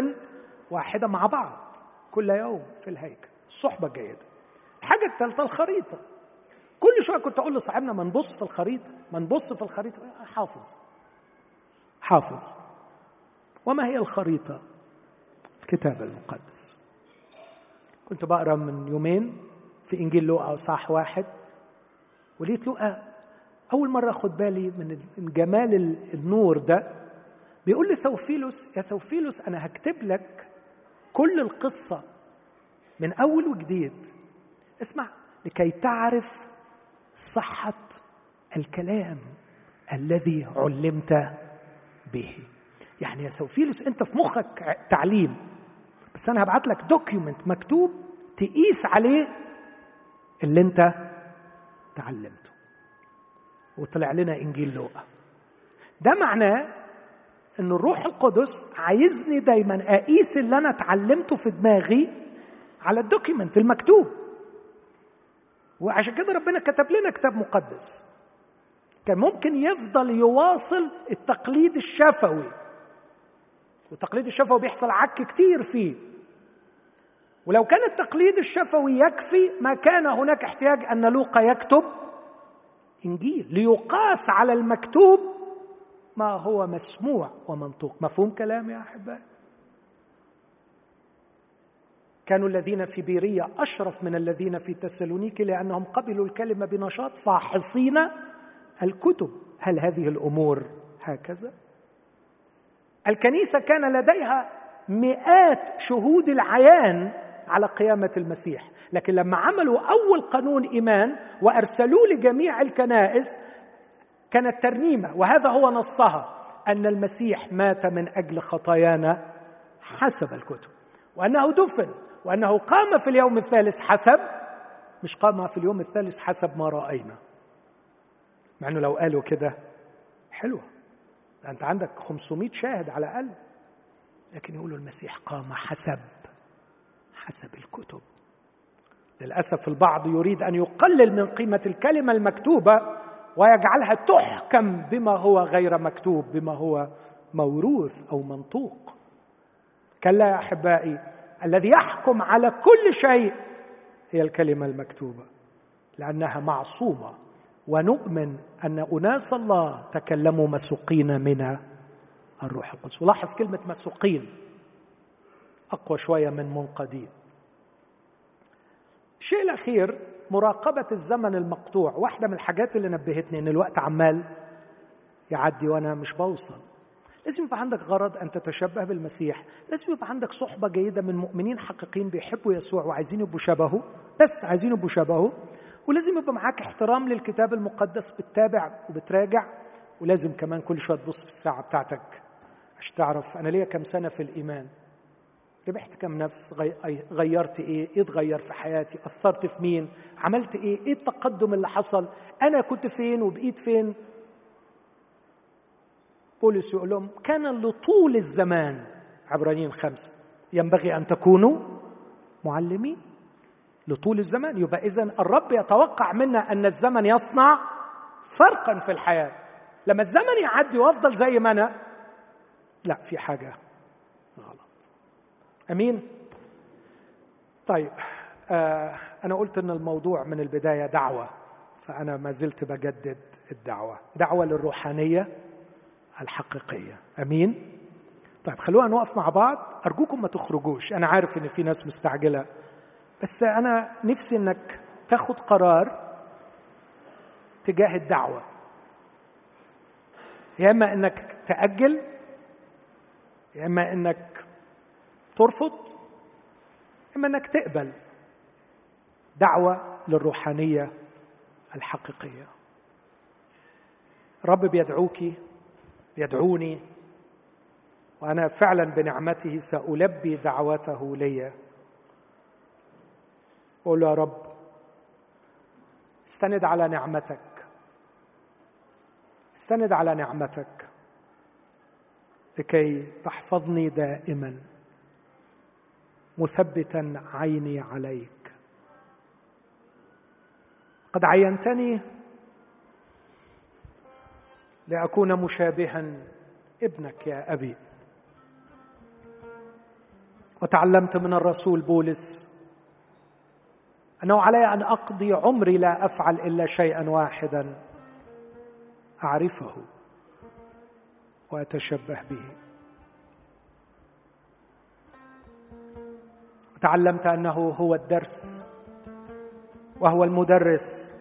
واحدة مع بعض كل يوم في الهيكل الصحبه الجيده الحاجة الثالثه الخريطة. كل شوية كنت أقول لصاحبنا ما نبص في الخريطة ما نبص في الخريطة حافظ حافظ. وما هي الخريطة؟ الكتاب المقدس. كنت بقرأ من يومين في إنجيل لوقا صح واحد ولقيت لوقا أول مرة أخد بالي من جمال النور ده. بيقول لثوفيلوس يا ثوفيلوس أنا هكتب لك كل القصة من أول وجديد. اسمع لكي تعرف صحة الكلام الذي علمت به. يعني يا ثوفيلوس أنت في مخك تعليم. بس أنا هبعت لك دوكيومنت مكتوب تقيس عليه اللي أنت تعلمته. وطلع لنا إنجيل لوقا. ده معناه ان الروح القدس عايزني دايما أقيس اللي أنا اتعلمته في دماغي على الدوكيومنت المكتوب. وعشان كده ربنا كتب لنا كتاب مقدس. كان ممكن يفضل يواصل التقليد الشفوي. والتقليد الشفوي بيحصل عك كتير فيه. ولو كان التقليد الشفوي يكفي ما كان هناك احتياج أن لوقا يكتب إنجيل ليقاس على المكتوب ما هو مسموع ومنطوق. مفهوم كلامي يا أحبائي؟ كانوا الذين في بيرية أشرف من الذين في تسالونيكي لأنهم قبلوا الكلمة بنشاط فاحصين الكتب. هل هذه الأمور هكذا؟ الكنيسة كان لديها مئات شهود العيان على قيامة المسيح. لكن لما عملوا أول قانون إيمان وأرسلوه لجميع الكنائس كانت ترنيمة وهذا هو نصها أن المسيح مات من أجل خطايانا حسب الكتب. وأنه دفن وأنه قام في اليوم الثالث حسب مش قام في اليوم الثالث حسب ما رأينا. مع أنه لو قالوا كده حلوة. أنت عندك 500 شاهد على الأقل. لكن يقولوا المسيح قام حسب. حسب الكتب. للأسف البعض يريد أن يقلل من قيمة الكلمة المكتوبة ويجعلها تحكم بما هو غير مكتوب بما هو موروث أو منطوق. كلا يا أحبائي الذي يحكم على كل شيء هي الكلمة المكتوبة لأنها معصومة. ونؤمن أن أناس الله تكلموا مسوقين من الروح القدس. ولاحظ كلمة مسوقين. أقوى شوية من منقدين. الشيء الأخير مراقبة الزمن المقطوع. واحدة من الحاجات اللي نبهتني إن الوقت عمال يعدي وأنا مش بوصل. لازم يبقى عندك غرض أن تتشبه بالمسيح. لازم يبقى عندك صحبة جيدة من مؤمنين حقيقيين بيحبوا يسوع وعايزين يبقوا شبهه. بس عايزين يبقوا شبهه. ولازم يبقى معاك احترام للكتاب المقدس بتتابع وبتراجع. ولازم كمان كل شوية تبص في الساعة بتاعتك عشان تعرف أنا ليا كم سنة في الإيمان. ربحت كم نفس؟ غيرت إيه؟ إيه اتغير في حياتي؟ أثرت في مين؟ عملت إيه؟ إيه التقدم اللي حصل؟ أنا كنت فين؟ وبقيت فين؟ بولس يقول لهم كان لطول الزمان عبرانيين خمسة ينبغي أن تكونوا معلمين. لطول الزمان يبقى إذا الرب يتوقع منا أن الزمن يصنع فرقا في الحياة. لما الزمن يعدي وأفضل زي ما أنا لا في حاجة أمين؟ طيب آه أنا قلت أن الموضوع من البداية دعوة فأنا ما زلت بجدد الدعوة. دعوة للروحانية الحقيقية. أمين؟ طيب خلونا نقف مع بعض. أرجوكم ما تخرجوش. أنا عارف إن في ناس مستعجلة بس أنا نفسي إنك تاخد قرار تجاه الدعوة. يا إما إنك تأجل يا إما إنك ترفض إما إنك تقبل دعوة للروحانية الحقيقية. رب بيدعوكي يدعوني وأنا فعلا بنعمته سألبي دعوته لي أقول له يا رب استند على نعمتك. استند على نعمتك لكي تحفظني دائما. مثبتا عيني عليك. قد عينتني لأكون مشابها ابنك يا أبي. وتعلمت من الرسول بولس أنه علي أن أقضي عمري لا أفعل إلا شيئا واحدا أعرفه وأتشبه به. وتعلمت أنه هو الدرس وهو المدرس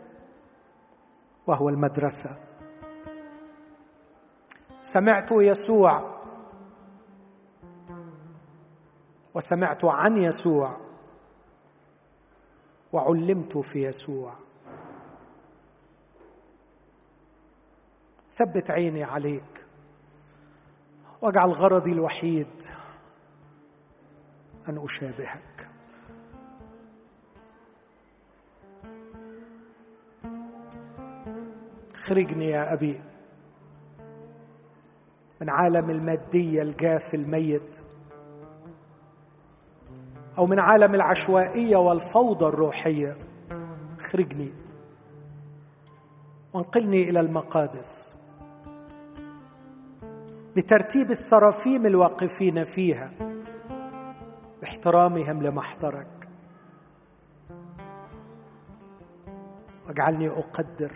وهو المدرسة. سمعت يسوع وسمعت عن يسوع وعلمت في يسوع. ثبت عيني عليك وأجعل غرضي الوحيد أن أشابهك. اخرجني يا أبي من عالم المادية الجاف الميت أو من عالم العشوائية والفوضى الروحية. اخرجني وانقلني إلى المقادس بترتيب السرافيم الواقفين فيها. باحترامهم لمحضرك واجعلني أقدر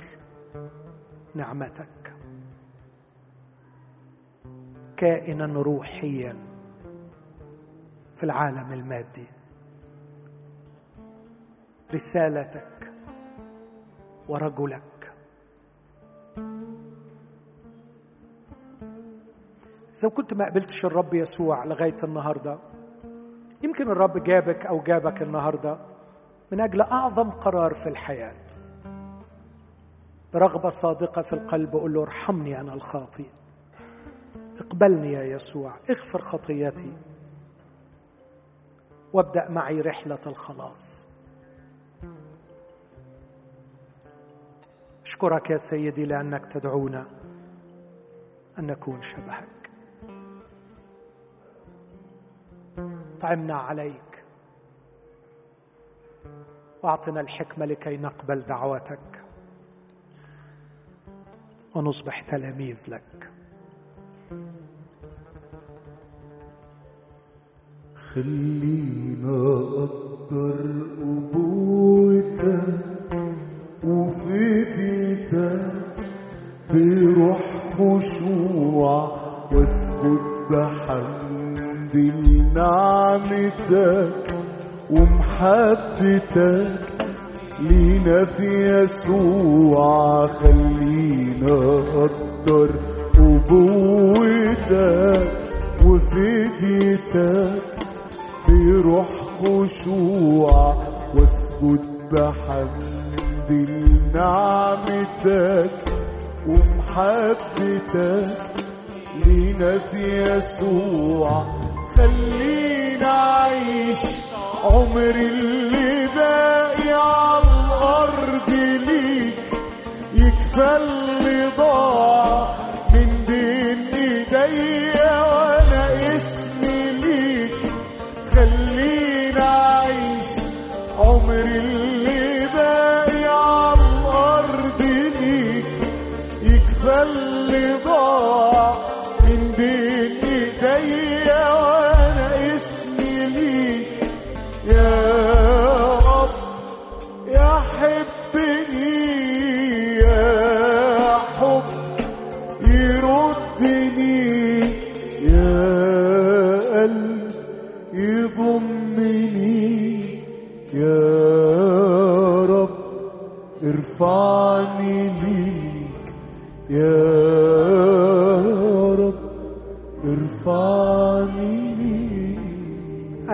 نعمتك. كائنا روحيا في العالم المادي. رسالتك ورجلك. إذا كنت ما قبلتش الرب يسوع لغاية النهاردة يمكن الرب جابك أو جابك النهاردة من أجل أعظم قرار في الحياة. برغبة صادقة في القلب قل له ارحمني أنا الخاطئ. اقبلني يا يسوع اغفر خطيتي. وابدأ معي رحلة الخلاص. أشكرك يا سيدي لأنك تدعونا أن نكون شبهك. طعمنا عليك. واعطنا الحكمة لكي نقبل دعوتك. ونصبح تلاميذ لك. خلينا أقدر أبوتك وفديتك بروح خشوع واسجد بحمد لنعمتك ومحبتك. لينا في يسوع خلينا أقدر أبوتك وفديتك. بروح خشوع واسجد بحمد لنعمتك ومحبتك. لينا في يسوع خلينا عيش عمري اللي باقي على الأرض ليك. يكفى اللي ضاع من بين ايديا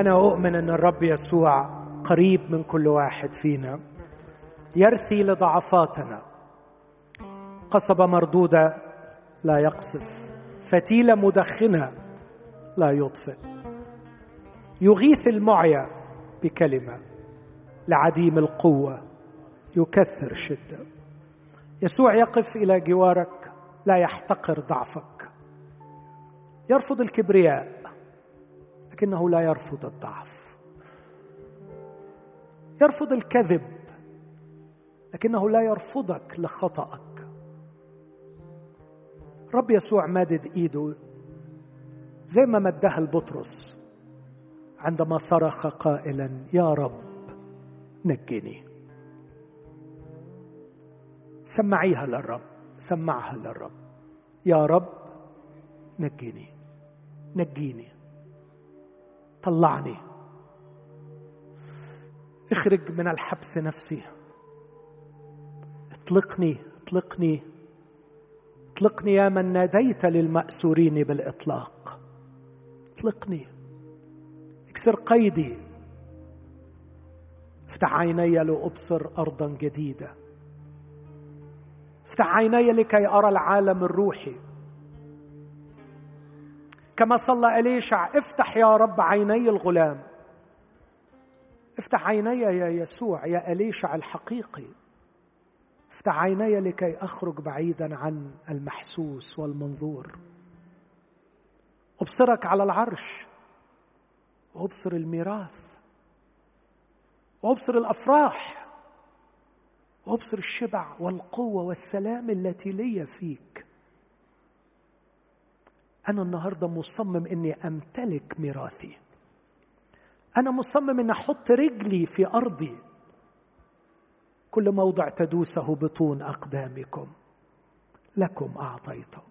أنا أؤمن أن الرب يسوع قريب من كل واحد فينا. يرثي لضعفاتنا. قصبه مردوده لا يقصف. فتيله مدخنة لا يطفئ. يغيث المعيا بكلمة. لعديم القوة يكثر الشده يسوع يقف إلى جوارك. لا يحتقر ضعفك. يرفض الكبرياء. لكنه لا يرفض الضعف. يرفض الكذب لكنه لا يرفضك لخطأك. رب يسوع مادد إيده زي ما مدها لبطرس عندما صرخ قائلا يا رب نجني. سمعيها للرب سمعها للرب. يا رب نجني نجيني. طلعني. اخرج من الحبس نفسي. اطلقني اطلقني. اطلقني يا من ناديت للمأسورين بالإطلاق. اطلقني. اكسر قيدي. افتح عيني لأبصر أرضا جديدة. افتح عيني لكي أرى العالم الروحي. كما صلى إليشع افتح يا رب عيني الغلام. افتح عيني يا يسوع يا إليشع الحقيقي. افتح عيني لكي أخرج بعيدا عن المحسوس والمنظور. أبصرك على العرش وأبصر الميراث وأبصر الأفراح وأبصر الشبع والقوة والسلام التي لي فيك. أنا النهارده مصمم إني أمتلك ميراثي. أنا مصمم ان أحط رجلي في أرضي. كل موضع تدوسه بطون أقدامكم. لكم أعطيته.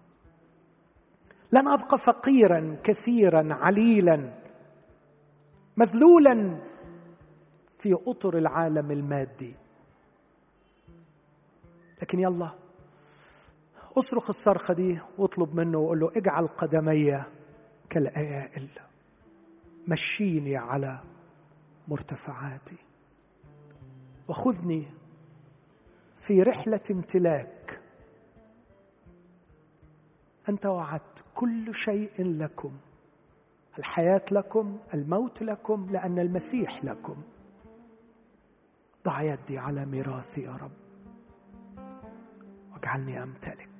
لن أبقى فقيرا كثيرا عليلا. مذلولا في أطر العالم المادي. لكن يلا أصرخ الصرخة دي واطلب منه وقول له اجعل قدمي كالايائل مشيني على مرتفعاتي. وخذني في رحلة امتلاك. أنت وعدت كل شيء لكم الحياة لكم الموت لكم لأن المسيح لكم. ضع يدي على ميراثي يا رب. واجعلني أمتلك.